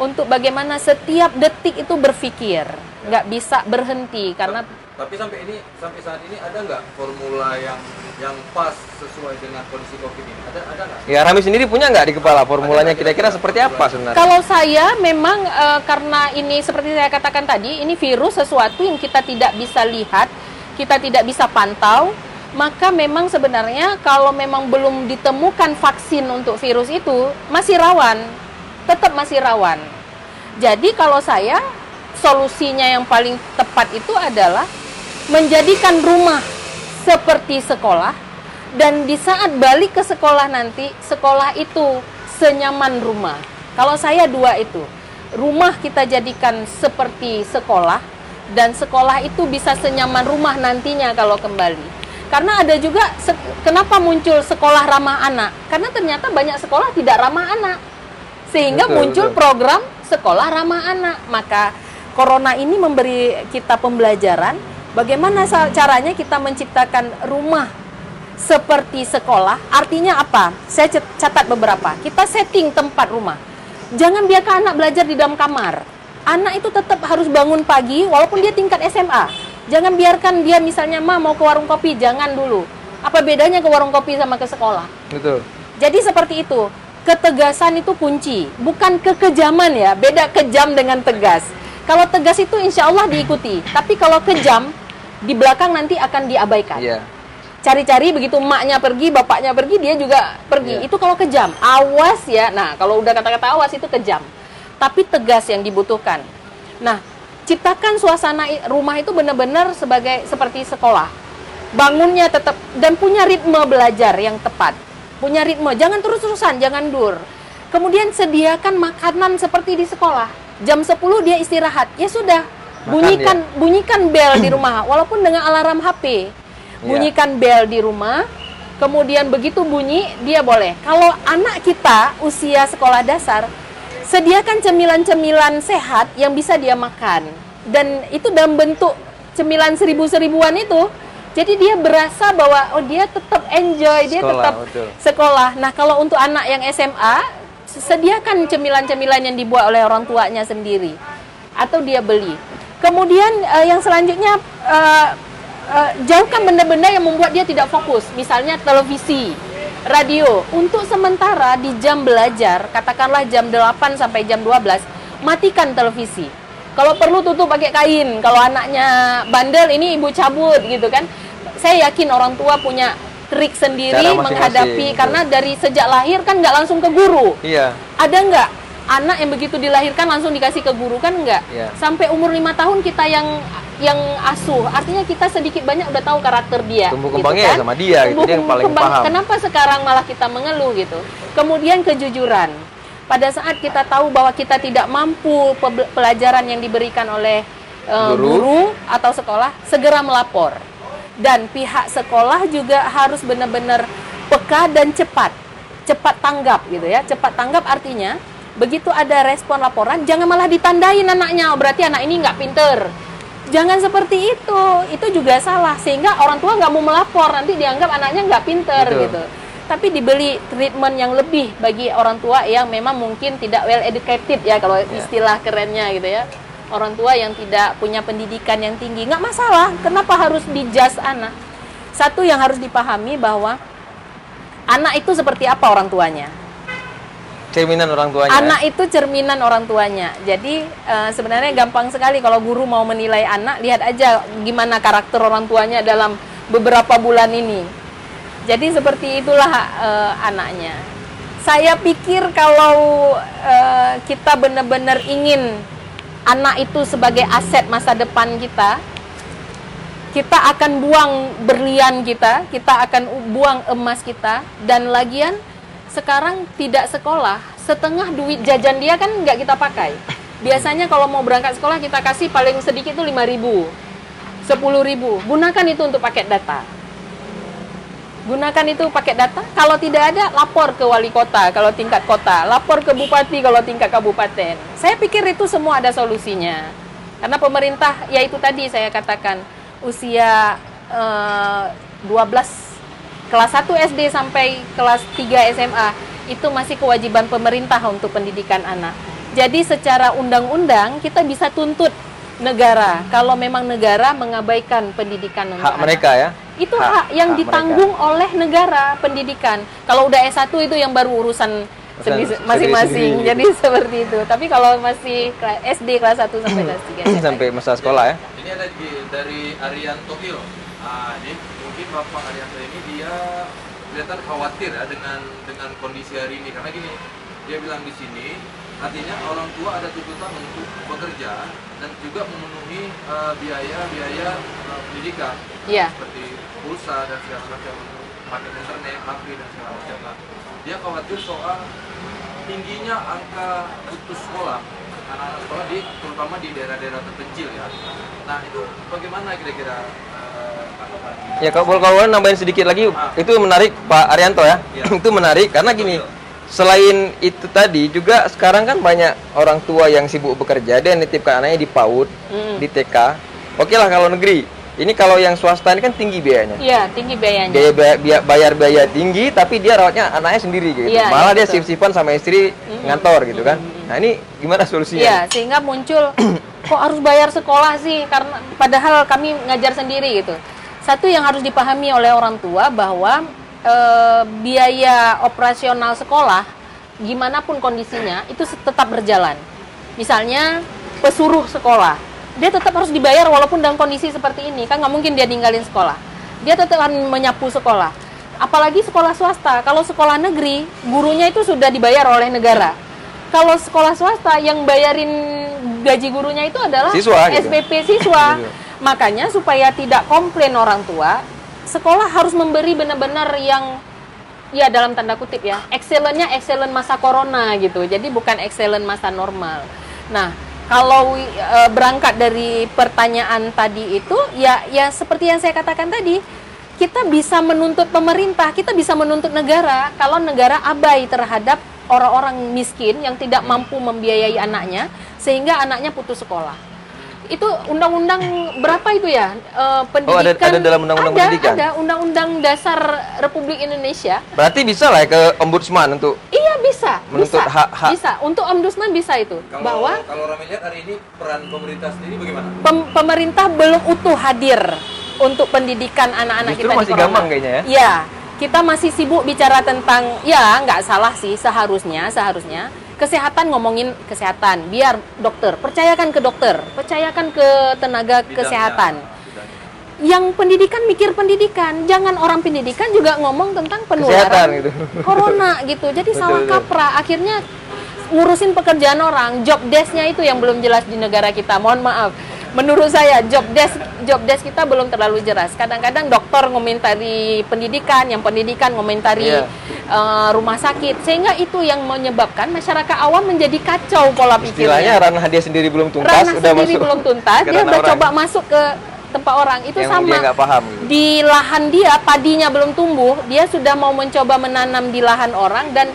untuk bagaimana setiap detik itu berpikir, nggak bisa berhenti karena tapi sampai ini sampai saat ini ada nggak formula yang yang pas sesuai dengan kondisi covid ini? Ada ada nggak? Ya Rami sendiri punya nggak di kepala formulanya? Kira-kira seperti apa sebenarnya? Kalau saya memang eh, karena ini seperti saya katakan tadi, ini virus sesuatu yang kita tidak bisa lihat, kita tidak bisa pantau, maka memang sebenarnya kalau memang belum ditemukan vaksin untuk virus itu masih rawan, tetap masih rawan. Jadi kalau saya solusinya yang paling tepat itu adalah menjadikan rumah seperti sekolah dan di saat balik ke sekolah nanti sekolah itu senyaman rumah. Kalau saya dua itu, rumah kita jadikan seperti sekolah dan sekolah itu bisa senyaman rumah nantinya kalau kembali. Karena ada juga kenapa muncul sekolah ramah anak? Karena ternyata banyak sekolah tidak ramah anak. Sehingga Betul, muncul betul. program sekolah ramah anak. Maka corona ini memberi kita pembelajaran bagaimana caranya kita menciptakan rumah seperti sekolah. Artinya apa? Saya catat beberapa. Kita setting tempat rumah. Jangan biarkan anak belajar di dalam kamar. Anak itu tetap harus bangun pagi walaupun dia tingkat SMA. Jangan biarkan dia misalnya mah mau ke warung kopi, jangan dulu. Apa bedanya ke warung kopi sama ke sekolah? Betul. Jadi seperti itu. Ketegasan itu kunci, bukan kekejaman ya. Beda kejam dengan tegas. Kalau tegas itu insya Allah diikuti, tapi kalau kejam di belakang nanti akan diabaikan. Iya. Cari-cari begitu emaknya pergi, bapaknya pergi, dia juga pergi. Iya. Itu kalau kejam. Awas ya. Nah, kalau udah kata-kata awas itu kejam. Tapi tegas yang dibutuhkan. Nah, ciptakan suasana rumah itu benar-benar sebagai seperti sekolah. Bangunnya tetap dan punya ritme belajar yang tepat. Punya ritme, jangan terus-terusan, jangan dur. Kemudian sediakan makanan seperti di sekolah. Jam 10 dia istirahat. Ya sudah, Makan, bunyikan bunyikan bel di rumah walaupun dengan alarm HP. Iya. Bunyikan bel di rumah. Kemudian begitu bunyi dia boleh. Kalau anak kita usia sekolah dasar, sediakan cemilan-cemilan sehat yang bisa dia makan. Dan itu dalam bentuk cemilan seribu-seribuan itu. Jadi dia berasa bahwa oh dia tetap enjoy, dia Sekolah, tetap betul. sekolah. Nah, kalau untuk anak yang SMA, sediakan cemilan-cemilan yang dibuat oleh orang tuanya sendiri atau dia beli. Kemudian eh, yang selanjutnya eh, eh, jauhkan benda-benda yang membuat dia tidak fokus, misalnya televisi, radio. Untuk sementara di jam belajar, katakanlah jam 8 sampai jam 12, matikan televisi. Kalau perlu tutup pakai kain. Kalau anaknya bandel ini ibu cabut gitu kan. Saya yakin orang tua punya trik sendiri Cara masing-masing, menghadapi betul. karena dari sejak lahir kan nggak langsung ke guru. Iya. Ada nggak anak yang begitu dilahirkan langsung dikasih ke guru kan nggak? Iya. Sampai umur lima tahun kita yang yang asuh, artinya kita sedikit banyak udah tahu karakter dia. Tumbuh gitu kembangnya ya kan? sama dia, gitu. Dia yang paling kembang- paham. Kenapa sekarang malah kita mengeluh gitu? Kemudian kejujuran. Pada saat kita tahu bahwa kita tidak mampu pe- pelajaran yang diberikan oleh eh, Guru. guru atau sekolah, segera melapor. Dan pihak sekolah juga harus benar-benar peka dan cepat. Cepat tanggap gitu ya. Cepat tanggap artinya begitu ada respon laporan jangan malah ditandain anaknya, oh, berarti anak ini nggak pinter. Jangan seperti itu, itu juga salah sehingga orang tua nggak mau melapor nanti dianggap anaknya nggak pinter Betul. gitu. Tapi dibeli treatment yang lebih bagi orang tua yang memang mungkin tidak well educated ya kalau istilah kerennya gitu ya. Orang tua yang tidak punya pendidikan yang tinggi nggak masalah. Kenapa harus dijudge anak? Satu yang harus dipahami bahwa anak itu seperti apa orang tuanya. Cerminan orang tuanya. Anak itu cerminan orang tuanya. Jadi eh, sebenarnya gampang sekali kalau guru mau menilai anak, lihat aja gimana karakter orang tuanya dalam beberapa bulan ini. Jadi seperti itulah eh, anaknya. Saya pikir kalau eh, kita benar-benar ingin anak itu sebagai aset masa depan kita, kita akan buang berlian kita, kita akan buang emas kita, dan lagian sekarang tidak sekolah, setengah duit jajan dia kan nggak kita pakai. Biasanya kalau mau berangkat sekolah kita kasih paling sedikit itu 5 ribu, 10 ribu. Gunakan itu untuk paket data. Gunakan itu paket data. Kalau tidak ada, lapor ke wali kota kalau tingkat kota, lapor ke bupati kalau tingkat kabupaten. Saya pikir itu semua ada solusinya. Karena pemerintah, ya itu tadi saya katakan, usia eh, 12 kelas 1 SD sampai kelas 3 SMA itu masih kewajiban pemerintah untuk pendidikan anak. Jadi secara undang-undang kita bisa tuntut negara kalau memang negara mengabaikan pendidikan Hak anak. mereka ya. Itu Hak- hak, yang hak ditanggung oleh negara pendidikan. Kalau udah S1 itu yang baru urusan masing-masing. Jadi seperti itu. Tapi kalau masih SD kelas 1 sampai kelas 3 Sampai masa sekolah ya. Ini ada di- dari Arianto Hil. Ah, ini mungkin Bapak Arianto ini dia kelihatan khawatir ya dengan dengan kondisi hari ini karena gini, dia bilang di sini artinya orang tua ada tuntutan untuk bekerja dan juga memenuhi eh, biaya-biaya eh, pendidikan Iya. seperti pulsa dan segala macam paket internet, HP dan segala macam. Nah, dia khawatir soal tingginya angka putus sekolah anak-anak sekolah di terutama di daerah-daerah terpencil ya. Nah itu bagaimana kira-kira eh? Ya kalau kalau boleh nambahin sedikit lagi itu menarik Pak Arianto ya. Iya. itu menarik karena gini. Selain itu tadi juga sekarang kan banyak orang tua yang sibuk bekerja dan nitipkan anaknya di PAUD, Mm. di TK. Oke lah kalau negeri. Ini kalau yang swasta ini kan tinggi biayanya. Iya, tinggi biayanya. Biaya, biaya, bayar biaya tinggi tapi dia rawatnya anaknya sendiri gitu. Iya, Malah iya, dia betul. sip-sipan sama istri ngantor gitu kan. Nah, ini gimana solusinya? Iya, sehingga muncul kok harus bayar sekolah sih karena padahal kami ngajar sendiri gitu. Satu yang harus dipahami oleh orang tua bahwa eh, biaya operasional sekolah gimana pun kondisinya itu tetap berjalan. Misalnya pesuruh sekolah, dia tetap harus dibayar walaupun dalam kondisi seperti ini kan nggak mungkin dia ninggalin sekolah. Dia tetap akan menyapu sekolah. Apalagi sekolah swasta. Kalau sekolah negeri, gurunya itu sudah dibayar oleh negara kalau sekolah swasta yang bayarin gaji gurunya itu adalah Siswa, gitu. SPP siswa. Gitu. Makanya supaya tidak komplain orang tua, sekolah harus memberi benar-benar yang ya dalam tanda kutip ya, excellentnya excellent masa corona gitu. Jadi bukan excellent masa normal. Nah, kalau e, berangkat dari pertanyaan tadi itu ya ya seperti yang saya katakan tadi, kita bisa menuntut pemerintah, kita bisa menuntut negara kalau negara abai terhadap orang-orang miskin yang tidak mampu membiayai anaknya sehingga anaknya putus sekolah. Itu undang-undang berapa itu ya? Eh, Oh, ada- pendidikan ada dalam undang-undang Ada, pendidikan? Ada undang-undang dasar Republik Indonesia. Berarti bisa lah ya ke ombudsman untuk Iya bisa, Menuntut bisa, hak-hak. bisa. Untuk ombudsman bisa itu. Kalau Bahwa kalau Rami lihat hari ini peran pemerintah sendiri bagaimana? pem- pemerintah belum utuh hadir untuk pendidikan anak-anak Justru kita di masih corona. gampang kayaknya ya? Iya, kita masih sibuk bicara tentang ya nggak salah sih seharusnya seharusnya kesehatan ngomongin kesehatan. Biar dokter percayakan ke dokter percayakan ke tenaga Bidangnya, kesehatan. bidangnya. yang pendidikan mikir pendidikan jangan orang pendidikan juga ngomong tentang Kesehatan penularan gitu. corona gitu. Jadi Betul, salah betul. kaprah. Akhirnya ngurusin pekerjaan orang. Job desk-nya itu yang belum jelas di negara kita. Mohon maaf menurut saya job desk job desk kita belum terlalu jelas. Kadang-kadang dokter ngomentari pendidikan yang pendidikan ngomentari Iya. eh, rumah sakit. Sehingga itu yang menyebabkan masyarakat awam menjadi kacau pola istilahnya pikirnya ranah dia sendiri belum tuntas ranah udah sendiri masuk belum tuntas dia udah orang. coba masuk ke tempat orang. Itu yang sama. dia paham gitu. di lahan dia padinya belum tumbuh dia sudah mau mencoba menanam di lahan orang dan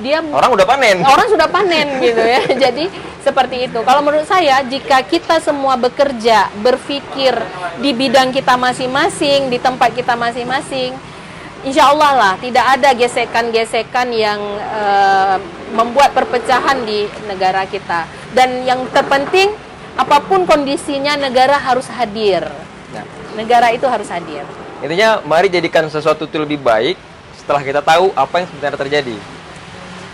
dia Orang udah panen. orang sudah panen gitu ya. Jadi seperti itu. Kalau menurut saya jika kita semua bekerja berpikir di bidang kita masing-masing di tempat kita masing-masing Insya Allah lah tidak ada gesekan-gesekan yang eh, membuat perpecahan di negara kita. Dan yang terpenting apa pun kondisinya negara harus hadir. Nah, negara itu harus hadir. Intinya mari jadikan sesuatu itu lebih baik setelah kita tahu apa yang sebenarnya terjadi.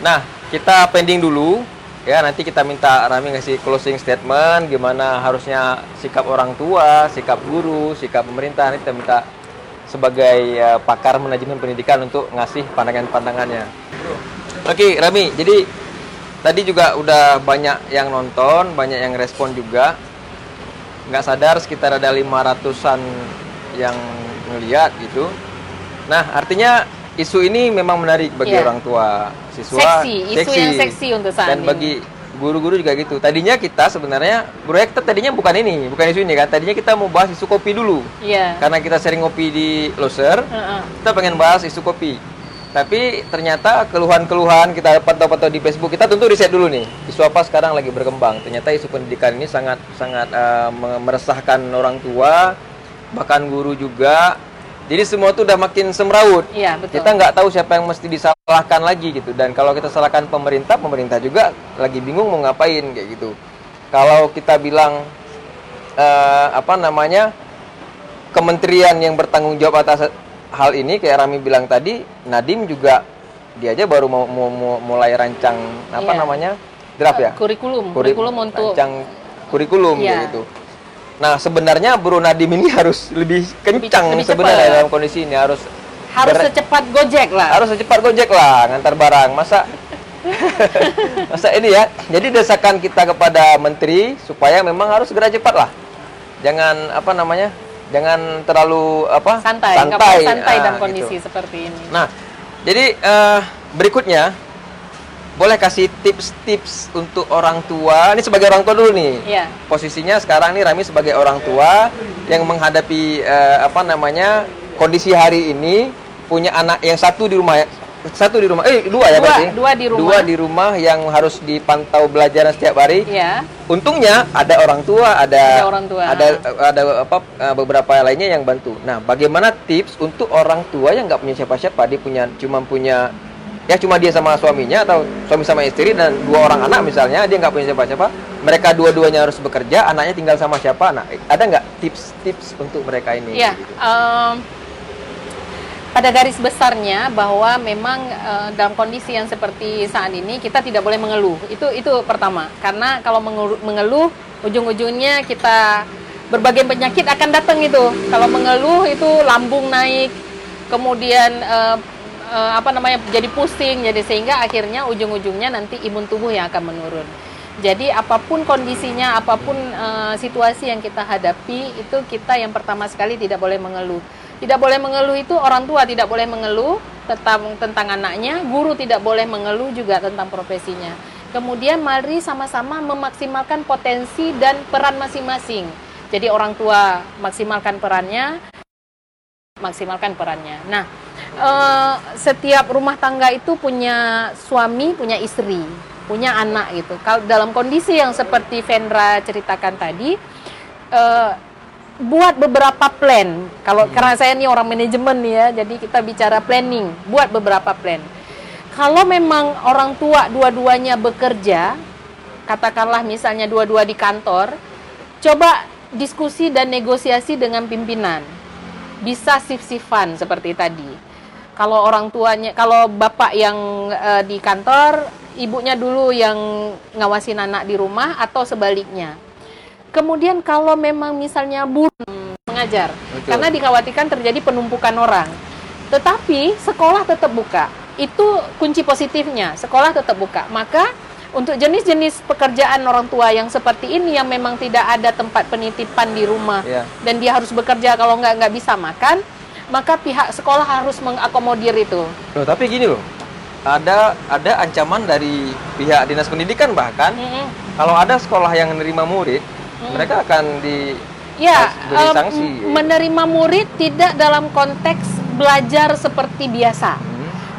Nah, kita pending dulu ya nanti kita minta Rami ngasih closing statement gimana harusnya sikap orang tua, sikap guru, sikap pemerintah nanti kita minta sebagai eh, pakar manajemen pendidikan untuk ngasih pandangan-pandangannya. Oke, Rami. Jadi tadi juga udah banyak yang nonton, banyak yang respon juga. Nggak sadar sekitar ada 500-an yang ngeliat gitu. Nah, artinya isu ini memang menarik bagi Iya. orang tua siswa. Seksi, isu yang seksi untuk saat Dan ini. bagi guru-guru juga gitu. Tadinya kita sebenarnya proyek tadinya bukan ini, bukan isu ini kan. Tadinya kita mau bahas isu kopi dulu. Iya Karena kita sering ngopi di Loser, Heeh. kita pengen bahas isu kopi. Tapi ternyata keluhan-keluhan kita pantau-pantau di Facebook kita tentu riset dulu nih. Isu apa sekarang lagi berkembang. Ternyata isu pendidikan ini sangat sangat me- meresahkan orang tua, bahkan guru juga. Jadi semua itu udah makin semrawut. Iya betul Kita nggak tahu siapa yang mesti disal salahkan lagi gitu dan kalau kita salahkan pemerintah pemerintah juga lagi bingung mau ngapain kayak gitu kalau kita bilang eh, apa namanya kementerian yang bertanggung jawab atas hal ini kayak Rami bilang tadi Nadim juga dia aja baru mau, mau, mau mulai rancang apa Iya. namanya draft ya kurikulum Kuri- kurikulum untuk rancang kurikulum Iya. gitu. Nah sebenarnya Bro Nadim ini harus lebih kencang lebih sebenarnya cepat. dalam kondisi ini harus harus ber- secepat Gojek lah. harus secepat Gojek lah ngantar barang. Masa masa ini ya. Jadi desakan kita kepada menteri supaya memang harus segera cepat lah. Jangan apa namanya? Jangan terlalu apa? santai, boleh santai Ah, dalam gitu. kondisi seperti ini. Nah, jadi eh, berikutnya boleh kasih tips-tips untuk orang tua. Ini sebagai orang tua dulu nih. Iya. Posisinya sekarang nih Rami sebagai orang tua yang menghadapi eh, apa namanya kondisi hari ini punya anak yang satu di rumah ya. Satu di rumah, eh dua ya Dua, berarti? dua di rumah. Dua di rumah yang harus dipantau belajaran setiap hari. Iya. Untungnya ada orang tua, ada Ada orang tua. ada ada apa eh, beberapa lainnya yang bantu. Nah, bagaimana tips untuk orang tua yang nggak punya siapa-siapa, dia punya cuma punya ya cuma dia sama suaminya atau suami sama istri dan dua orang anak misalnya, dia nggak punya siapa-siapa, mereka dua-duanya harus bekerja, anaknya tinggal sama siapa? Nah, ada nggak tips-tips untuk mereka ini? Gitu. em, pada garis besarnya bahwa memang eh, dalam kondisi yang seperti saat ini kita tidak boleh mengeluh. Itu itu pertama. Karena kalau mengeluh, mengeluh ujung-ujungnya kita berbagai penyakit akan datang itu. Kalau mengeluh itu lambung naik, kemudian eh, eh, apa namanya jadi pusing, jadi sehingga akhirnya ujung-ujungnya nanti imun tubuh yang akan menurun. Jadi apa pun kondisinya, apa pun eh, situasi yang kita hadapi, itu kita yang pertama sekali tidak boleh mengeluh. Tidak boleh mengeluh itu orang tua tidak boleh mengeluh tentang tentang anaknya, guru tidak boleh mengeluh juga tentang profesinya. Kemudian mari sama-sama memaksimalkan potensi dan peran masing-masing. Jadi orang tua maksimalkan perannya, maksimalkan perannya. Nah, eh, setiap rumah tangga itu punya suami, punya istri, punya anak gitu. Kalau dalam kondisi yang seperti Vendra ceritakan tadi, eh, buat beberapa plan. Kalau karena saya nih orang manajemen ya, jadi kita bicara planning, buat beberapa plan. Kalau memang orang tua dua-duanya bekerja, katakanlah misalnya dua-dua di kantor, coba diskusi dan negosiasi dengan pimpinan. Bisa sif-sifan seperti tadi. Kalau orang tuanya, kalau bapak yang eh, di kantor, ibunya dulu yang ngawasin anak di rumah atau sebaliknya. Kemudian kalau memang misalnya buruh mengajar, Betul. karena dikhawatirkan terjadi penumpukan orang. Tetapi sekolah tetap buka. Itu kunci positifnya, sekolah tetap buka. Maka untuk jenis-jenis pekerjaan orang tua yang seperti ini yang memang tidak ada tempat penitipan di rumah Iya. dan dia harus bekerja kalau nggak nggak bisa makan, maka pihak sekolah harus mengakomodir itu. Loh, tapi gini loh. Ada ada ancaman dari pihak Dinas Pendidikan bahkan Mm-mm. kalau ada sekolah yang menerima murid, mereka akan di Ya, sanksi. menerima murid tidak dalam konteks belajar seperti biasa, Hmm.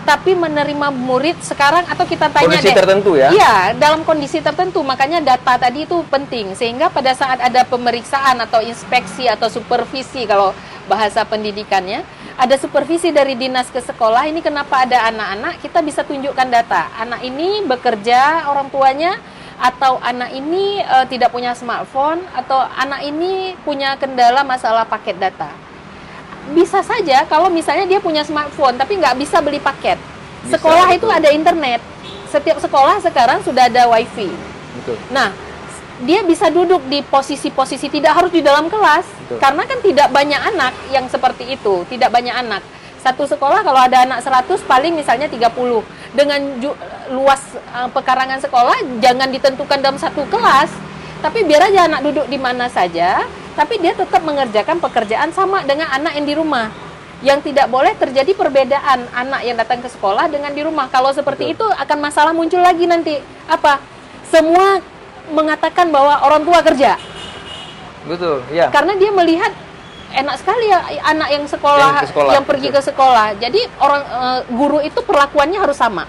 Tapi menerima murid sekarang atau kita tanya kondisi deh. tertentu ya. Iya, dalam kondisi tertentu. Makanya data tadi itu penting sehingga pada saat ada pemeriksaan atau inspeksi atau supervisi kalau bahasa pendidikannya, ada supervisi dari dinas ke sekolah. Ini kenapa ada anak-anak? Kita bisa tunjukkan data. Anak ini bekerja orang tuanya atau anak ini eh, tidak punya smartphone atau anak ini punya kendala masalah paket data. Bisa saja kalau misalnya dia punya smartphone tapi nggak bisa beli paket. Bisa, Sekolah itu betul. ada internet. Setiap sekolah sekarang sudah ada wifi. Betul. Nah, dia bisa duduk di posisi-posisi tidak harus di dalam kelas Betul. karena kan tidak banyak anak yang seperti itu, tidak banyak anak. Satu sekolah kalau ada anak 100 paling misalnya 30. Dengan ju- luas eh, pekarangan sekolah jangan ditentukan dalam satu kelas, tapi biar aja anak duduk di mana saja, tapi dia tetap mengerjakan pekerjaan sama dengan anak yang di rumah. Yang tidak boleh terjadi perbedaan anak yang datang ke sekolah dengan di rumah. Kalau seperti Betul. itu akan masalah muncul lagi nanti. Apa? Semua mengatakan bahwa orang tua kerja Betul, ya. karena dia melihat enak sekali ya anak yang sekolah Yang sekolah, yang pergi betul. ke sekolah. Jadi orang eh, guru itu perlakuannya harus sama.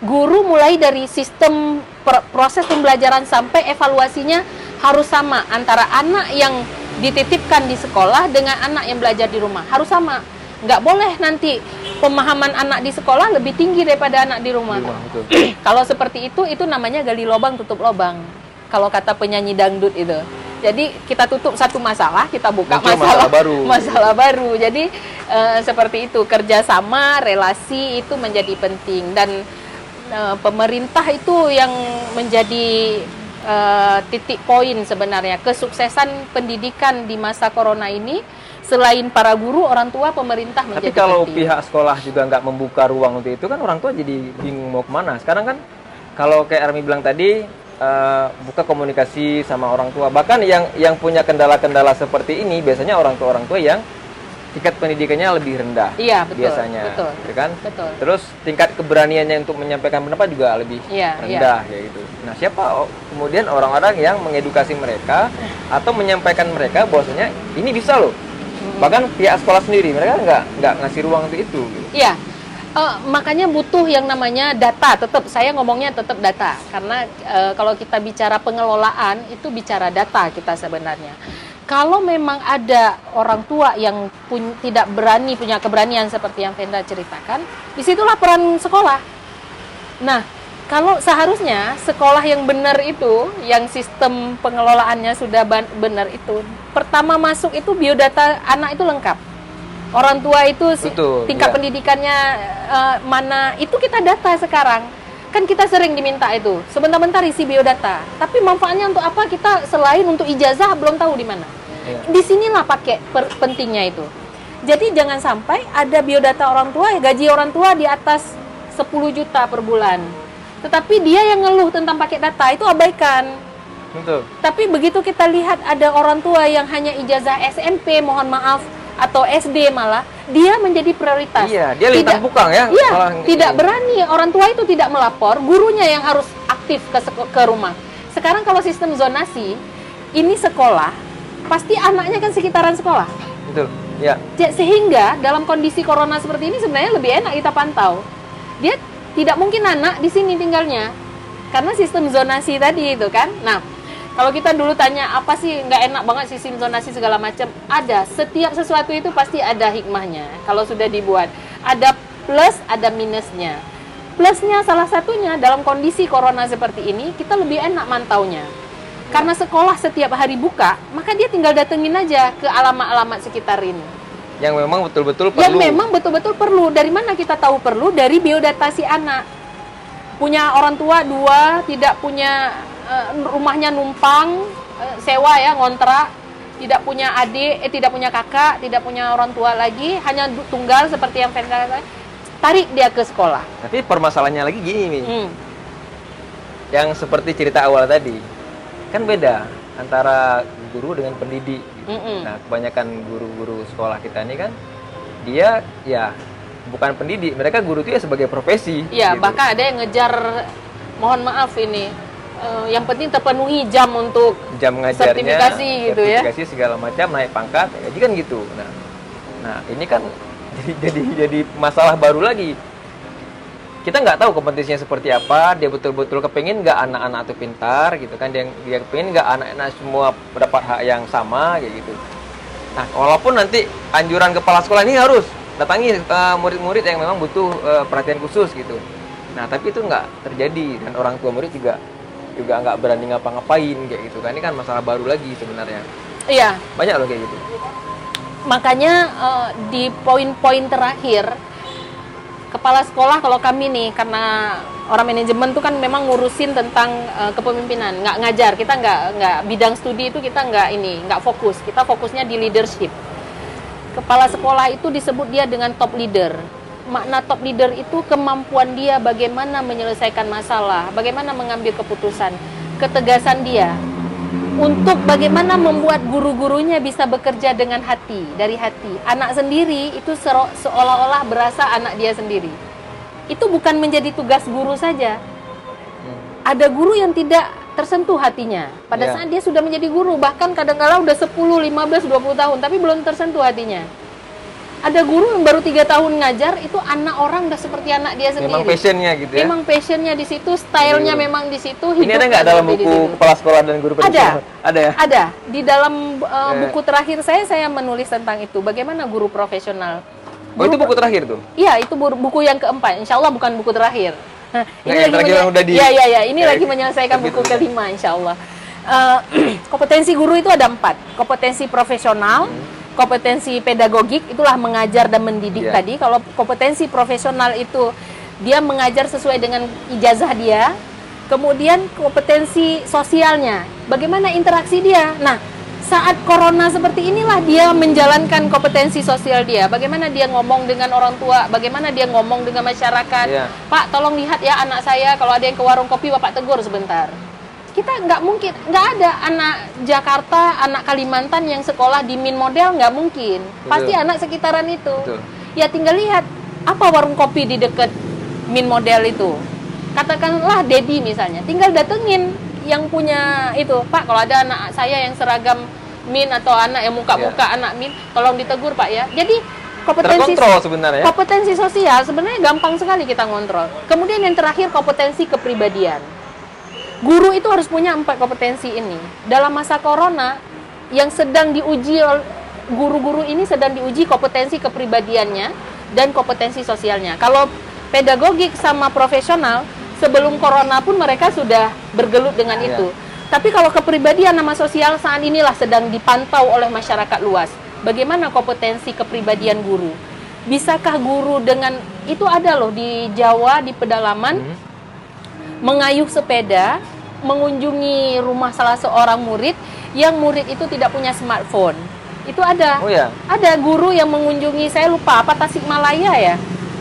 Guru mulai dari sistem proses pembelajaran sampai evaluasinya harus sama antara anak yang dititipkan di sekolah dengan anak yang belajar di rumah harus sama. nggak boleh nanti pemahaman anak di sekolah lebih tinggi daripada anak di rumah. Di rumah. Kalau seperti itu, itu namanya gali lubang tutup lubang. Kalau kata penyanyi dangdut itu. Jadi kita tutup satu masalah, kita buka Muncul masalah, masalah baru. masalah baru. Jadi eh, seperti itu kerjasama, relasi itu menjadi penting dan eh, pemerintah itu yang menjadi eh, titik poin sebenarnya kesuksesan pendidikan di masa corona ini. Selain para guru, orang tua, pemerintah menjadi Tapi kalau penting. pihak sekolah juga nggak membuka ruang untuk itu kan orang tua jadi bingung mau ke mana. Sekarang kan kalau kayak Armi bilang tadi eh, buka komunikasi sama orang tua. Bahkan yang yang punya kendala-kendala seperti ini biasanya orang tua orang tua yang tingkat pendidikannya lebih rendah. Iya, betul, Biasanya, betul. ya kan? Betul. Terus tingkat keberaniannya untuk menyampaikan pendapat juga lebih Iya, rendah kayak gitu. Nah, siapa kemudian orang-orang yang mengedukasi mereka atau menyampaikan mereka bahwasanya ini bisa loh. Bahkan pihak sekolah sendiri mereka nggak nggak ngasih ruang untuk itu. Gitu. Iya. Eh, makanya butuh yang namanya data. Tetap saya ngomongnya tetap data karena eh, kalau kita bicara pengelolaan itu bicara data kita sebenarnya. Kalau memang ada orang tua yang pun- tidak berani punya keberanian seperti yang Venda ceritakan, di situlah peran sekolah. Nah, kalau seharusnya sekolah yang benar itu, yang sistem pengelolaannya sudah benar itu, pertama masuk itu biodata anak itu lengkap. Orang tua itu Betul, tingkat ya. pendidikannya eh, mana itu kita data sekarang. Kan kita sering diminta itu, sebentar-bentar isi biodata. Tapi manfaatnya untuk apa? Kita selain untuk ijazah belum tahu di mana. Ya. Di sinilah pakai per- pentingnya itu. Jadi jangan sampai ada biodata orang tua, gaji orang tua di atas 10 juta per bulan. Tetapi dia yang ngeluh tentang pakai data itu abaikan. Betul. Tapi begitu kita lihat ada orang tua yang hanya ijazah SMP, mohon maaf, atau SD malah, dia menjadi prioritas. Iya, dia lintang bukang ya. Iya, Malah tidak berani orang tua itu tidak melapor, gurunya yang harus aktif ke ke rumah. Sekarang kalau sistem zonasi, ini sekolah, pasti anaknya kan sekitaran sekolah. Betul. Ya. Sehingga dalam kondisi corona seperti ini sebenarnya lebih enak kita pantau. Dia tidak mungkin anak di sini tinggalnya. Karena sistem zonasi tadi itu kan. Nah, kalau kita dulu tanya apa sih nggak enak banget sistem zonasi segala macam, ada. Setiap sesuatu itu pasti ada hikmahnya. Kalau sudah dibuat, ada plus, ada minusnya. Plusnya salah satunya dalam kondisi corona seperti ini kita lebih enak mantaunya. Karena sekolah setiap hari buka, maka dia tinggal datengin aja ke alamat-alamat sekitar ini. Yang memang betul-betul perlu. Yang memang betul-betul perlu. Dari mana kita tahu perlu? Dari biodata si anak. Punya orang tua dua, tidak punya rumahnya numpang, eh, sewa ya, ngontrak, tidak punya adik, eh, tidak punya kakak, tidak punya orang tua lagi, hanya tunggal seperti yang Venda katakan. Tarik dia ke sekolah. Tapi permasalahannya lagi gini nih. Hmm. Yang seperti cerita awal tadi. Kan beda antara guru dengan pendidik. gitu. Mm-mm. Nah, kebanyakan guru-guru sekolah kita ini kan dia ya bukan pendidik, mereka guru itu ya sebagai profesi. Iya, gitu. bahkan ada yang ngejar, mohon maaf ini, eh, yang penting terpenuhi jam untuk jam ngajarnya, sertifikasi gitu ya. sertifikasi segala macam naik pangkat, ya, jadi kan gitu. Nah, nah ini kan jadi jadi jadi masalah baru lagi. Kita nggak tahu kompetisinya seperti apa. Dia betul-betul kepingin nggak anak-anak itu pintar gitu kan. Dia dia kepingin nggak anak-anak semua mendapat hak yang sama kayak gitu. Nah, walaupun nanti anjuran kepala sekolah ini harus datangi eh, murid-murid yang memang butuh eh, perhatian khusus gitu. Nah, tapi itu nggak terjadi dan orang tua murid juga juga nggak berani ngapa-ngapain kayak gitu kan. Ini kan masalah baru lagi sebenarnya. Iya, Banyak loh kayak gitu. makanya eh, di poin-poin terakhir kepala sekolah kalau kami nih karena orang manajemen tuh kan memang ngurusin tentang eh, kepemimpinan nggak ngajar kita nggak nggak bidang studi itu kita nggak ini nggak fokus kita fokusnya di leadership kepala sekolah itu disebut dia dengan top leader makna top leader itu kemampuan dia bagaimana menyelesaikan masalah bagaimana mengambil keputusan ketegasan dia untuk bagaimana membuat guru-gurunya bisa bekerja dengan hati dari hati. Anak sendiri itu seolah-olah berasa anak dia sendiri. Itu bukan menjadi tugas guru saja. Ada guru yang tidak tersentuh hatinya pada Ya. saat dia sudah menjadi guru, bahkan kadang-kala udah 10, 15, 20 tahun tapi belum tersentuh hatinya. Ada guru yang baru tiga tahun ngajar itu anak orang udah seperti anak dia sendiri. Memang passionnya gitu ya. Memang passionnya di situ, stylenya Jadi, memang di situ. Ini ada nggak dalam buku kepala sekolah dan guru pendidikan? Ada ya. Ada di dalam uh, buku terakhir saya saya menulis tentang itu bagaimana guru profesional. Oh itu buku terakhir tuh? Iya, itu bu- buku yang keempat. Insya Allah bukan buku terakhir. Nah, Nggak, yang terakhir yang udah di- Iya, iya, iya. Ini Ya, lagi itu. menyelesaikan buku udah. kelima, Insya Allah. Eh, kompetensi guru itu ada empat. Kompetensi profesional, kompetensi pedagogik, itulah mengajar dan mendidik Iya. tadi. Kalau kompetensi profesional itu dia mengajar sesuai dengan ijazah dia. Kemudian kompetensi sosialnya, bagaimana interaksi dia. Nah, saat corona seperti inilah dia menjalankan kompetensi sosial dia. Bagaimana dia ngomong dengan orang tua, bagaimana dia ngomong dengan masyarakat. Iya. Pak, tolong lihat ya anak saya kalau ada yang ke warung kopi bapak tegur sebentar. Kita nggak mungkin, nggak ada anak Jakarta, anak Kalimantan yang sekolah di min model nggak mungkin. Pasti anak sekitaran itu. Betul. Ya tinggal lihat apa warung kopi di dekat min model itu. Katakanlah Dedi misalnya, tinggal datengin yang punya itu, Pak. Kalau ada anak saya yang seragam min atau anak yang muka-muka Iya. anak min, tolong ditegur Pak ya. Jadi kompetensi sebenarnya. Kompetensi sosial sebenarnya gampang sekali kita ngontrol. Kemudian yang terakhir kompetensi kepribadian. Guru itu harus punya empat kompetensi ini. Dalam masa corona yang sedang diuji guru-guru ini sedang diuji kompetensi kepribadiannya dan kompetensi sosialnya. Kalau pedagogik sama profesional sebelum corona pun mereka sudah bergelut dengan Iya. itu. Tapi kalau kepribadian sama sosial saat inilah sedang dipantau oleh masyarakat luas. Bagaimana kompetensi kepribadian guru? Bisakah guru dengan itu ada loh di Jawa di pedalaman Hmm. mengayuh sepeda mengunjungi rumah salah seorang murid yang murid itu tidak punya smartphone. Itu ada. Oh ya. Ada guru yang mengunjungi saya lupa apa Tasikmalaya ya.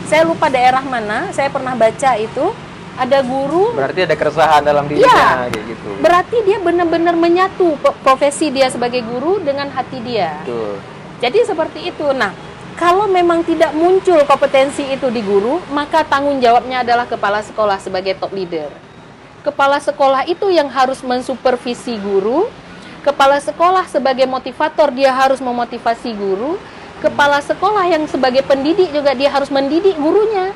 Saya lupa daerah mana. Saya pernah baca itu ada guru Berarti ada keresahan dalam dirinya Iya. kayak gitu. berarti dia benar-benar menyatu profesi dia sebagai guru dengan hati dia. Betul. Jadi seperti itu. Nah, kalau memang tidak muncul kompetensi itu di guru, maka tanggung jawabnya adalah kepala sekolah sebagai top leader. Kepala sekolah itu yang harus mensupervisi guru. Kepala sekolah sebagai motivator dia harus memotivasi guru. Kepala sekolah yang sebagai pendidik juga dia harus mendidik gurunya.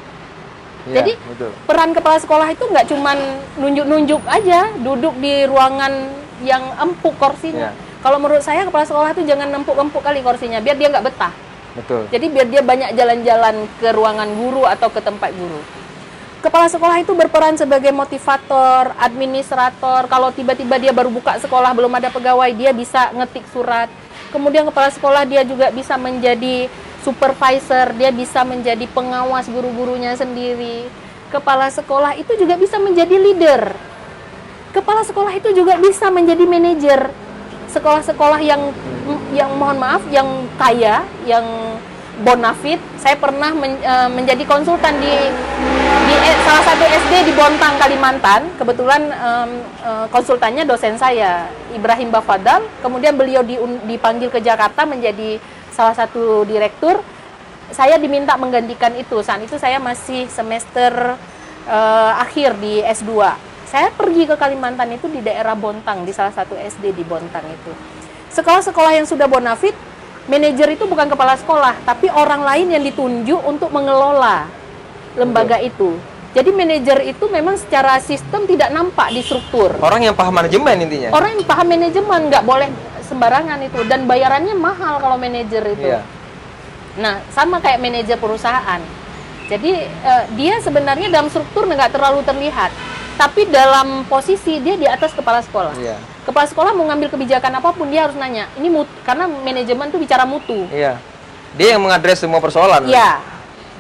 Iya, Jadi, betul. Peran kepala sekolah itu nggak cuman nunjuk-nunjuk aja, duduk di ruangan yang empuk kursinya. Iya. Kalau menurut saya kepala sekolah itu jangan empuk-empuk kali kursinya, biar dia nggak betah. Betul. Jadi biar dia banyak jalan-jalan ke ruangan guru atau ke tempat guru. Kepala sekolah itu berperan sebagai motivator, administrator. Kalau tiba-tiba dia baru buka sekolah belum ada pegawai, dia bisa ngetik surat. Kemudian kepala sekolah dia juga bisa menjadi supervisor, dia bisa menjadi pengawas guru-gurunya sendiri. Kepala sekolah itu juga bisa menjadi leader. Kepala sekolah itu juga bisa menjadi manajer. Sekolah-sekolah yang yang mohon maaf yang kaya, yang bonafit, saya pernah men- eh, menjadi konsultan di di e- salah satu SD di Bontang Kalimantan. Kebetulan em, eh, konsultannya dosen saya Ibrahim Bafadal. Kemudian beliau diun- dipanggil ke Jakarta menjadi salah satu direktur. Saya diminta menggantikan itu. Saat itu saya masih semester eh, akhir di S2. Saya pergi ke Kalimantan itu di daerah Bontang, di salah satu SD di Bontang itu. Sekolah-sekolah yang sudah bonafit, manajer itu bukan kepala sekolah, tapi orang lain yang ditunjuk untuk mengelola lembaga itu. Jadi manajer itu memang secara sistem tidak nampak di struktur. Orang yang paham manajemen intinya. Orang yang paham manajemen nggak boleh sembarangan itu dan bayarannya mahal kalau manajer itu. Iya. Nah, sama kayak manajer perusahaan. Jadi eh, dia sebenarnya dalam struktur nggak terlalu terlihat, tapi dalam posisi dia di atas kepala sekolah. Iya. Kepala sekolah mau ngambil kebijakan apa pun dia harus nanya. Ini mutu, karena manajemen tuh bicara mutu. Iya. Dia yang mengadres semua persoalan. Iya.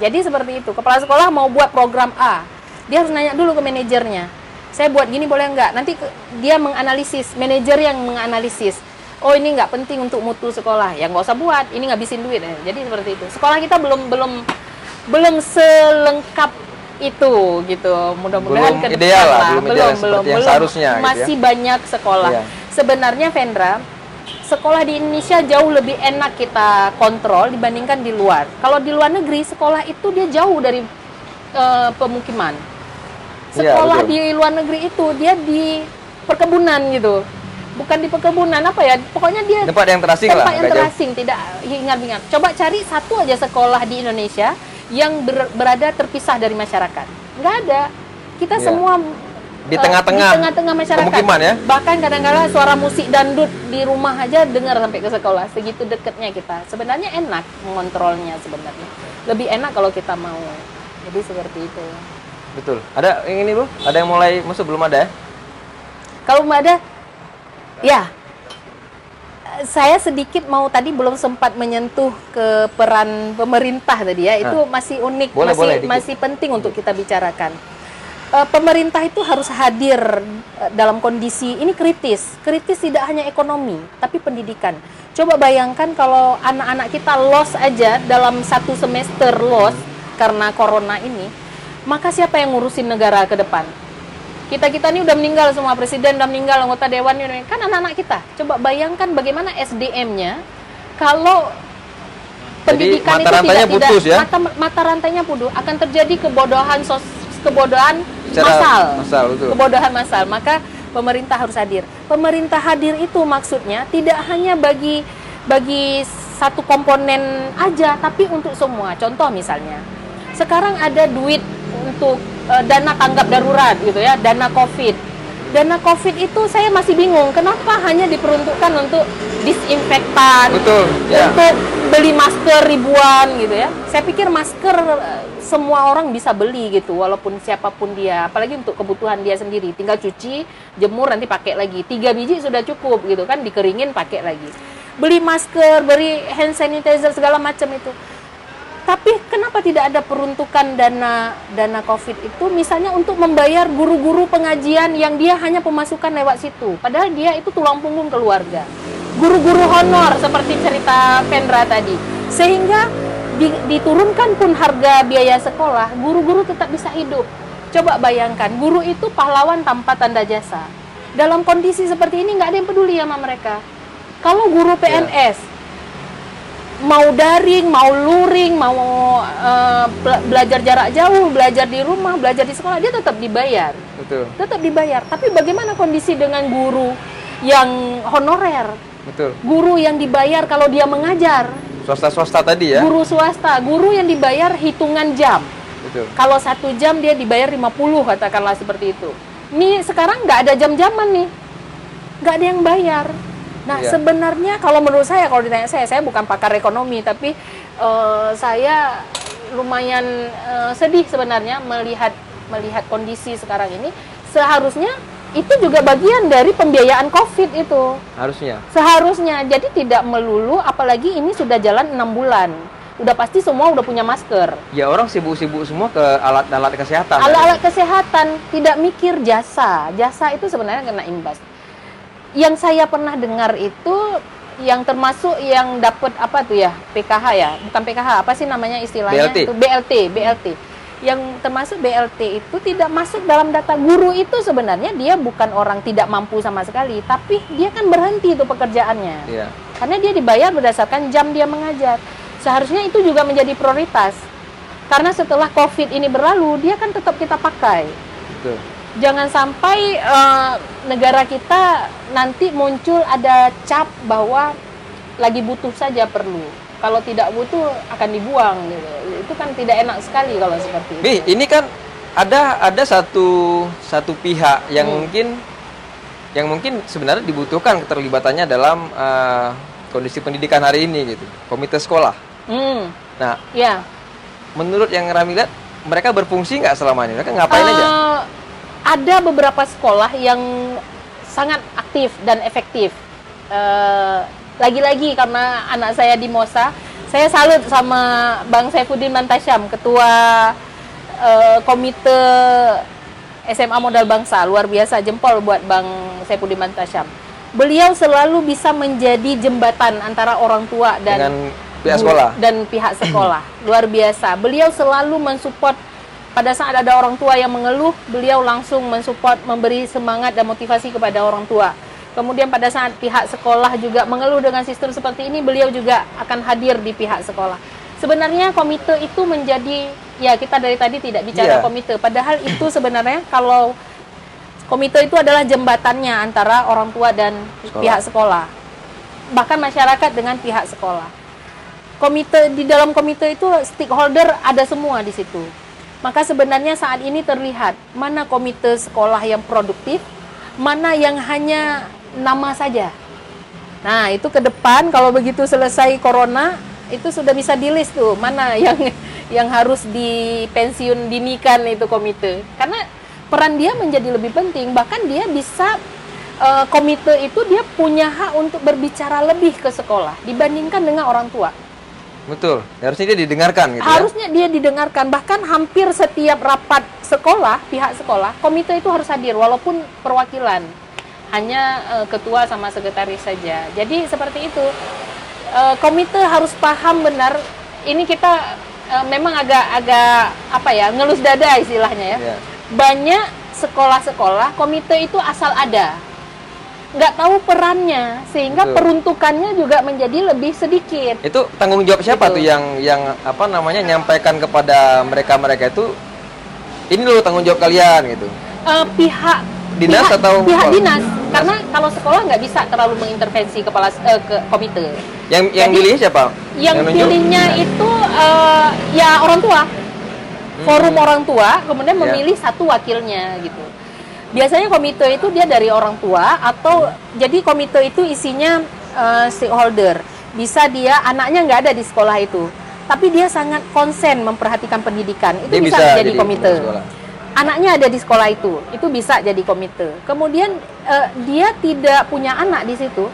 Jadi seperti itu. Kepala sekolah mau buat program A, dia harus nanya dulu ke manajernya. Saya buat gini boleh nggak? Nanti ke- dia menganalisis, manajer yang menganalisis. Oh ini nggak penting untuk mutu sekolah, ya nggak usah buat. Ini ngabisin duit. Jadi seperti itu. Sekolah kita belum belum belum selengkap itu gitu. Mudah-mudahan Belum ke depan ideal lah, lah. belum ideal seperti yang seharusnya gitu ya. Masih banyak sekolah. Iya. Sebenarnya Vendra, sekolah di Indonesia jauh lebih enak kita kontrol dibandingkan di luar. Kalau di luar negeri sekolah itu dia jauh dari eh, pemukiman. Iya, Sekolah di luar negeri itu dia di perkebunan gitu. Bukan di perkebunan apa ya? Pokoknya dia Tempat yang terasing lah. tempat yang nggak jauh. terasing, tidak hingar-bingar. Coba cari satu aja sekolah di Indonesia yang ber- berada terpisah dari masyarakat. Nggak ada. Kita Iya. semua Di tengah-tengah di tengah-tengah masyarakat. pemukiman ya? Bahkan kadang-kadang suara musik dangdut di rumah aja dengar sampai ke sekolah. Segitu dekatnya kita. Sebenarnya enak mengontrolnya sebenarnya. Lebih enak kalau kita mau. Jadi seperti itu. Betul. Ada yang ini Bu? Ada yang mulai masuk belum ada ya? Kalau Mbak ada, ya. Saya sedikit mau tadi belum sempat menyentuh ke peran pemerintah tadi ya. Itu masih unik, Boleh, masih boleh, dikit. masih penting untuk kita bicarakan. Eh, pemerintah itu harus hadir eh, dalam kondisi ini kritis. Kritis tidak hanya ekonomi, tapi pendidikan. Coba bayangkan kalau anak-anak kita loss aja dalam satu semester loss karena corona ini, maka siapa yang ngurusin negara ke depan? Kita kita ini udah meninggal semua presiden udah meninggal anggota dewan ini kan anak-anak kita. Coba bayangkan bagaimana SDM-nya kalau pendidikan mata itu tidak putus tidak ya? mata mata rantainya putus. Akan terjadi kebodohan sos, kebodohan Secara massal, betul. kebodohan massal. Maka pemerintah harus hadir. Pemerintah hadir itu maksudnya tidak hanya bagi bagi satu komponen aja tapi untuk semua. Contoh misalnya sekarang ada duit untuk eh, dana tanggap darurat gitu ya, dana Covid. Dana Covid itu saya masih bingung kenapa hanya diperuntukkan untuk disinfektan, Betul, ya. untuk beli masker ribuan gitu ya. Saya pikir masker eh, semua orang bisa beli gitu, walaupun siapa pun dia, apalagi untuk kebutuhan dia sendiri. Tinggal cuci, jemur nanti pakai lagi. Tiga biji sudah cukup gitu kan, dikeringin pakai lagi. Beli masker, beli hand sanitizer segala macam itu. Tapi kenapa tidak ada peruntukan dana dana Covid itu misalnya untuk membayar guru-guru pengajian yang dia hanya pemasukan lewat situ. Padahal dia itu tulang punggung keluarga. Guru-guru honor seperti cerita Pendra tadi. Sehingga di- diturunkan pun harga biaya sekolah, guru-guru tetap bisa hidup. Coba bayangkan, guru itu pahlawan tanpa tanda jasa. Dalam kondisi seperti ini nggak ada yang peduli sama mereka. Kalau guru PNS mau daring, mau luring, mau bela- belajar jarak jauh, belajar di rumah, belajar di sekolah, dia tetap dibayar. Betul. Tetap dibayar. Tapi bagaimana kondisi dengan guru yang honorer? Betul. Guru yang dibayar kalau dia mengajar, Swasta-swasta tadi ya? guru swasta, guru yang dibayar hitungan jam. Betul. Kalau satu jam dia dibayar 50 katakanlah seperti itu. Nih sekarang nggak ada jam-jaman nih, nggak ada yang bayar. Nah Iya. sebenarnya kalau menurut saya kalau ditanya saya, saya bukan pakar ekonomi tapi eh, saya lumayan eh, sedih sebenarnya melihat melihat kondisi sekarang ini. Seharusnya itu juga bagian dari pembiayaan COVID itu Harusnya. seharusnya jadi tidak melulu apalagi ini sudah jalan enam bulan udah pasti semua udah punya masker Ya orang sibuk-sibuk semua ke alat-alat kesehatan. alat-alat kesehatan tidak mikir jasa jasa itu sebenarnya kena imbas yang saya pernah dengar itu yang termasuk yang dapat apa tuh ya PKH ya bukan PKH apa sih namanya istilahnya BLT. itu BLT BLT yang termasuk BLT itu tidak masuk dalam data guru itu sebenarnya dia bukan orang tidak mampu sama sekali tapi dia kan berhenti itu pekerjaannya Iya. karena dia dibayar berdasarkan jam dia mengajar. Seharusnya itu juga menjadi prioritas. Karena setelah COVID ini berlalu, dia kan tetap kita pakai. Betul. Jangan sampai eh, negara kita nanti muncul ada cap bahwa lagi butuh saja perlu. Kalau tidak butuh akan dibuang gitu. Itu kan tidak enak sekali kalau seperti itu. Bi, ini kan ada ada satu satu pihak yang Hmm. mungkin yang mungkin sebenarnya dibutuhkan keterlibatannya dalam eh, kondisi pendidikan hari ini gitu. Komite sekolah. Hmm, Nah, ya. menurut yang Rami lihat mereka berfungsi nggak selama ini? Mereka ngapain aja? Ada beberapa sekolah yang sangat aktif dan efektif. Eh, Lagi-lagi karena anak saya di Mosa, saya salut sama Bang Saifuddin Mantasyam, ketua eh, komite SMA Modal Bangsa, luar biasa jempol buat Bang Saifuddin Mantasyam. Beliau selalu bisa menjadi jembatan antara orang tua dan Dengan pihak sekolah. dan pihak sekolah. Luar biasa. Beliau selalu mensupport pada saat ada orang tua yang mengeluh, beliau langsung mensupport, memberi semangat dan motivasi kepada orang tua. Kemudian pada saat pihak sekolah juga mengeluh dengan sistem seperti ini, beliau juga akan hadir di pihak sekolah. Sebenarnya komite itu menjadi ya kita dari tadi tidak bicara Iya. komite, padahal itu sebenarnya kalau komite itu adalah jembatannya antara orang tua dan Sekolah. pihak sekolah. Bahkan masyarakat dengan pihak sekolah komite di dalam komite itu stakeholder ada semua di situ. Maka sebenarnya saat ini terlihat mana komite sekolah yang produktif, mana yang hanya nama saja. Nah, itu ke depan kalau begitu selesai corona itu sudah bisa di list tuh mana yang yang harus dipensiun dinikan itu komite. Karena peran dia menjadi lebih penting, bahkan dia bisa eh, komite itu dia punya hak untuk berbicara lebih ke sekolah dibandingkan dengan orang tua. Betul. Harusnya dia didengarkan gitu ya. Harusnya dia didengarkan bahkan hampir setiap rapat sekolah, pihak sekolah, komite itu harus hadir walaupun perwakilan. Hanya eh, ketua sama sekretaris saja. Jadi seperti itu. Eh, komite harus paham benar ini kita eh, memang agak agak apa ya, ngelus dada istilahnya ya. Iya. Banyak sekolah-sekolah komite itu asal ada. Nggak tahu perannya sehingga Betul. peruntukannya juga menjadi lebih sedikit. Itu tanggung jawab siapa Gitu. tuh yang yang apa namanya nyampaikan kepada mereka-mereka itu ini loh tanggung jawab kalian gitu. Eh, pihak Dinas pihak, atau pihak sekolah? dinas karena kalau sekolah nggak bisa terlalu mengintervensi kepala eh, ke komite Yang yang Jadi, pilih siapa? yang nunjuk? pilihnya itu eh, ya orang tua forum orang tua kemudian Hmm. Ya. memilih satu wakilnya gitu biasanya komite itu dia dari orang tua atau jadi komite itu isinya eh, stakeholder. Bisa dia anaknya nggak ada di sekolah itu. Tapi dia sangat konsen memperhatikan pendidikan. Itu Dia bisa, bisa jadi komite. anaknya ada di sekolah itu, itu bisa jadi komite. Kemudian eh, dia tidak punya anak di situ,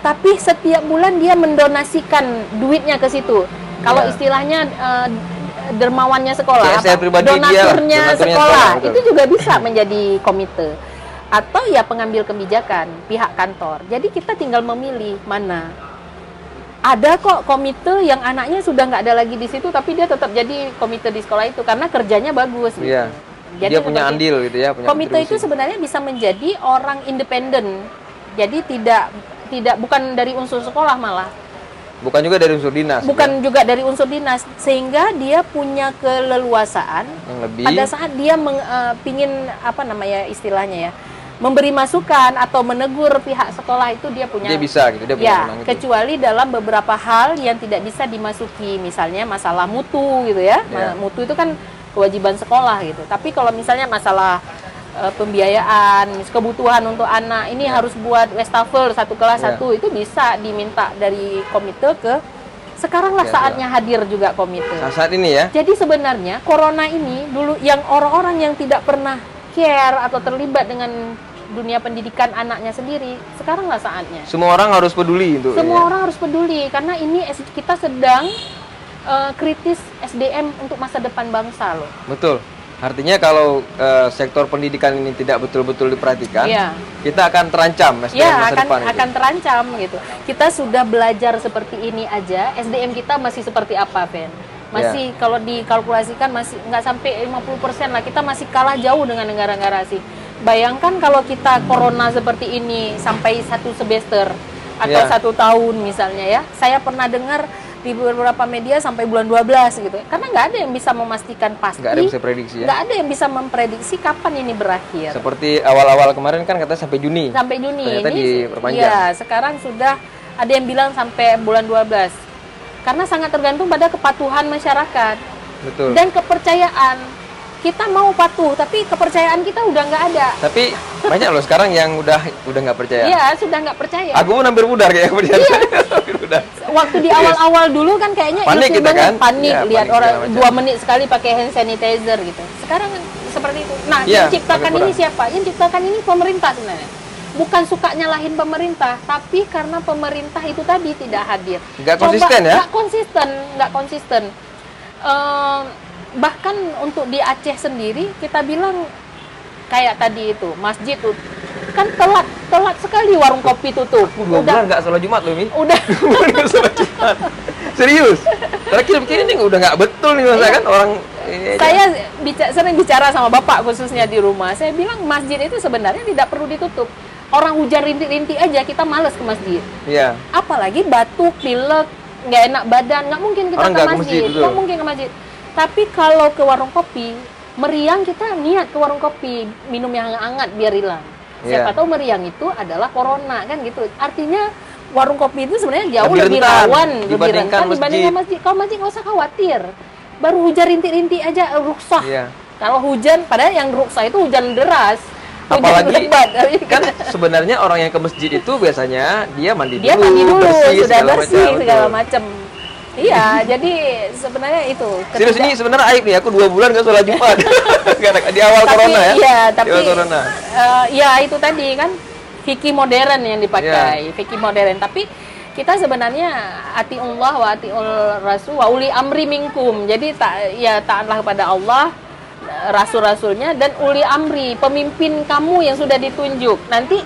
tapi setiap bulan dia mendonasikan duitnya ke situ. Kalau Ya. istilahnya eh, dermawannya sekolah, CSR pribadi dia donaturnya donaturnya sekolah, sekolah, itu juga bisa menjadi komite. Atau ya pengambil kebijakan pihak kantor. Jadi kita tinggal memilih mana ada kok komite yang anaknya sudah nggak ada lagi di situ tapi dia tetap jadi komite di sekolah itu karena kerjanya bagus gitu. Iya. dia punya andil gitu ya, punya komite itu kontribusi. sebenarnya bisa menjadi orang independen. Jadi tidak tidak bukan dari unsur sekolah malah, bukan juga dari unsur dinas. bukan ya, juga dari unsur dinas sehingga dia punya keleluasaan yang lebih pada saat dia meng, eh, pingin apa namanya istilahnya ya memberi masukan atau menegur pihak sekolah itu dia punya dia bisa gitu, dia punya ya wewenang itu. kecuali dalam beberapa hal yang tidak bisa dimasuki misalnya masalah mutu gitu ya Ya. Mutu itu kan kewajiban sekolah gitu tapi kalau misalnya masalah eh, pembiayaan kebutuhan untuk anak ini Ya. harus buat wastafel satu kelas Ya. satu itu bisa diminta dari komite ke sekarang lah Ya, saatnya hadir juga komite Saat, saat ini ya, jadi sebenarnya corona ini dulu yang orang-orang yang tidak pernah care atau terlibat dengan dunia pendidikan anaknya sendiri, sekaranglah saatnya. semua orang harus peduli itu. Semua ya. orang harus peduli karena ini kita sedang eh, kritis SDM untuk masa depan bangsa loh. Betul. Artinya kalau eh, sektor pendidikan ini tidak betul-betul diperhatikan, Iya. kita akan terancam SDM Ya masa akan depan itu. akan terancam gitu. Kita sudah belajar seperti ini aja, SDM kita masih seperti apa, Ben? Masih Ya. kalau dikalkulasikan masih nggak sampai 50% lah. Kita masih kalah jauh dengan negara-negara asing. Bayangkan kalau kita corona seperti ini sampai satu semester atau Ya. satu tahun misalnya ya. Saya pernah dengar di beberapa media sampai bulan 12 gitu. Karena nggak ada yang bisa memastikan pasti. Nggak ada yang bisa prediksi ya. nggak ada yang bisa memprediksi kapan ini berakhir Seperti awal-awal kemarin kan katanya sampai Juni. sampai Juni Ternyata ini diperpanjang. ya sekarang sudah ada yang bilang sampai bulan 12 karena sangat tergantung pada kepatuhan masyarakat Betul. dan kepercayaan kita mau patuh tapi kepercayaan kita udah nggak ada. Tapi banyak loh sekarang yang udah udah nggak percaya. Iya sudah nggak percaya. Aku pun hampir pudar kayak hampir pudar. waktu di awal-awal dulu kan kayaknya Panik kita banget, kan? panik Iya, lihat panik orang dua menit sekali pakai hand sanitizer gitu. Sekarang seperti itu. Nah Iya, yang ciptakan ini siapa? Yang ciptakan ini pemerintah sebenarnya. Bukan suka nyalahin pemerintah tapi karena pemerintah itu tadi tidak hadir. Nggak Coba- konsisten ya? nggak konsisten nggak konsisten. Ehm, bahkan untuk di Aceh sendiri kita bilang kayak tadi itu masjid tuh kan telat telat sekali warung kopi tutup Dua udah. nggak sholat Jumat loh Mi. udah. Nggak sholat Jumat. Serius. Terakhir pikir ini udah nggak betul nih masa kan? Orang ini aja. saya bicara, sering bicara sama bapak khususnya di rumah. Saya bilang masjid itu sebenarnya tidak perlu ditutup. Orang hujan rintik-rintik aja kita males ke masjid. Iya. apalagi batuk pilek nggak enak badan nggak mungkin kita Orang ke masjid. nggak mungkin ke masjid tapi kalau ke warung kopi meriang kita niat ke warung kopi minum yang hangat biar hilang siapa Iya. tahu meriang itu adalah corona kan gitu artinya warung kopi itu sebenarnya jauh Lebih lebih, rawan lebih dibandingkan rentan dibandingkan masjid. masjid kalau masjid nggak usah khawatir baru hujan rintik-rintik aja ruksah. Iya. Kalau hujan, padahal yang ruksah itu hujan deras. Hujan Apalagi lebat. Kan sebenarnya orang yang ke masjid itu biasanya dia mandi dia dulu, mandi dulu, bersih, sudah segala bersih macam, segala macam. Iya, jadi sebenarnya itu. Serius ketidak- ini sebenarnya aib nih, aku dua bulan nggak sholat Jumat. Di awal tapi, corona ya. Iya, tapi di awal corona. eh, ya itu tadi kan fikih modern yang dipakai, fikih modern. Tapi kita sebenarnya ati Allah wa ati rasul wa uli amri minkum. Jadi tak ya taatlah kepada Allah rasul-rasulnya dan uli amri pemimpin kamu yang sudah ditunjuk. Nanti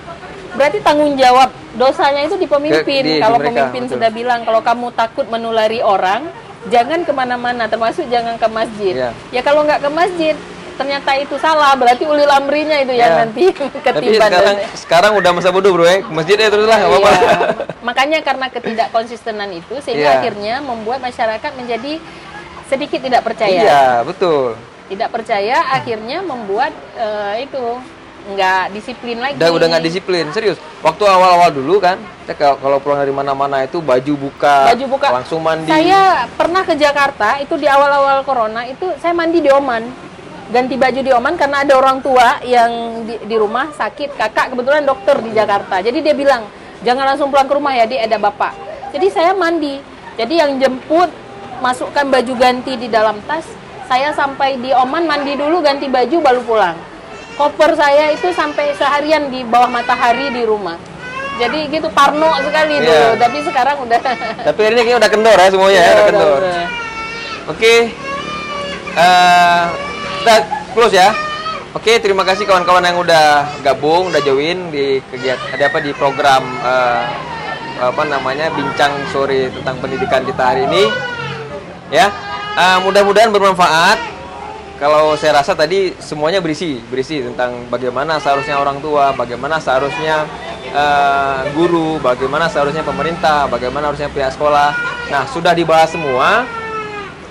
berarti tanggung jawab dosanya itu di pemimpin. Di- di kalau mereka, pemimpin betul. sudah bilang kalau kamu takut menulari orang, jangan ke mana-mana, termasuk jangan ke masjid. Iya. Ya kalau nggak ke masjid, ternyata itu salah, berarti ulil amrinya itu yang Ya. nanti Tapi ketiban. sekarang sekarang udah masa bodoh bro ya, ke masjid ya terus lah apa-apa. Iya. Makanya karena ketidakkonsistenan itu sehingga Iya. akhirnya membuat masyarakat menjadi sedikit tidak percaya. Iya betul. Tidak percaya akhirnya membuat eh, itu nggak disiplin lagi. Udah udah nggak disiplin serius. Waktu awal-awal dulu kan, kita kalau- kalau pulang dari mana-mana itu baju buka, Baju buka. langsung mandi. Saya pernah ke Jakarta itu di awal-awal corona itu saya mandi di Oman. Ganti baju di Oman karena ada orang tua yang di, di rumah sakit, kakak kebetulan dokter di Jakarta. Jadi dia bilang, "Jangan langsung pulang ke rumah ya, di ada bapak." Jadi saya mandi. Jadi yang jemput masukkan baju ganti di dalam tas. Saya sampai di Oman mandi dulu ganti baju baru pulang. Koper saya itu sampai seharian di bawah matahari di rumah. Jadi gitu parno sekali Iya. dulu, tapi sekarang udah Tapi ini kayaknya udah kendor ya semuanya ya, Iya, udah udah, kendor. udah. Oke, Eh, kita close ya. Oke, terima kasih kawan-kawan yang udah gabung, udah join di kegiatan ada apa di program eh, apa namanya bincang sore tentang pendidikan kita hari ini. Ya, Eh, mudah-mudahan bermanfaat. Kalau saya rasa tadi semuanya berisi, berisi tentang bagaimana seharusnya orang tua, bagaimana seharusnya eh, guru, bagaimana seharusnya pemerintah, bagaimana harusnya pihak sekolah. Nah, sudah dibahas semua.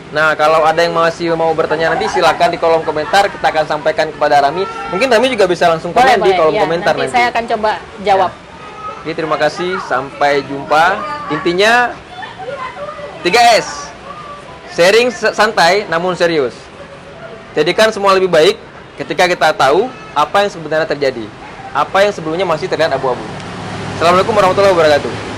Nah, kalau ada yang masih mau bertanya nanti silakan di kolom komentar kita akan sampaikan kepada Rami. Mungkin Rami juga bisa langsung Boleh, komen di boleh. kolom Ya, komentar nanti. nanti. saya akan coba jawab. Oke, terima kasih. Sampai jumpa. Intinya 3S. Sharing santai namun serius. Jadikan semua lebih baik ketika kita tahu apa yang sebenarnya terjadi. Apa yang sebelumnya masih terlihat abu-abu. Assalamualaikum warahmatullahi wabarakatuh.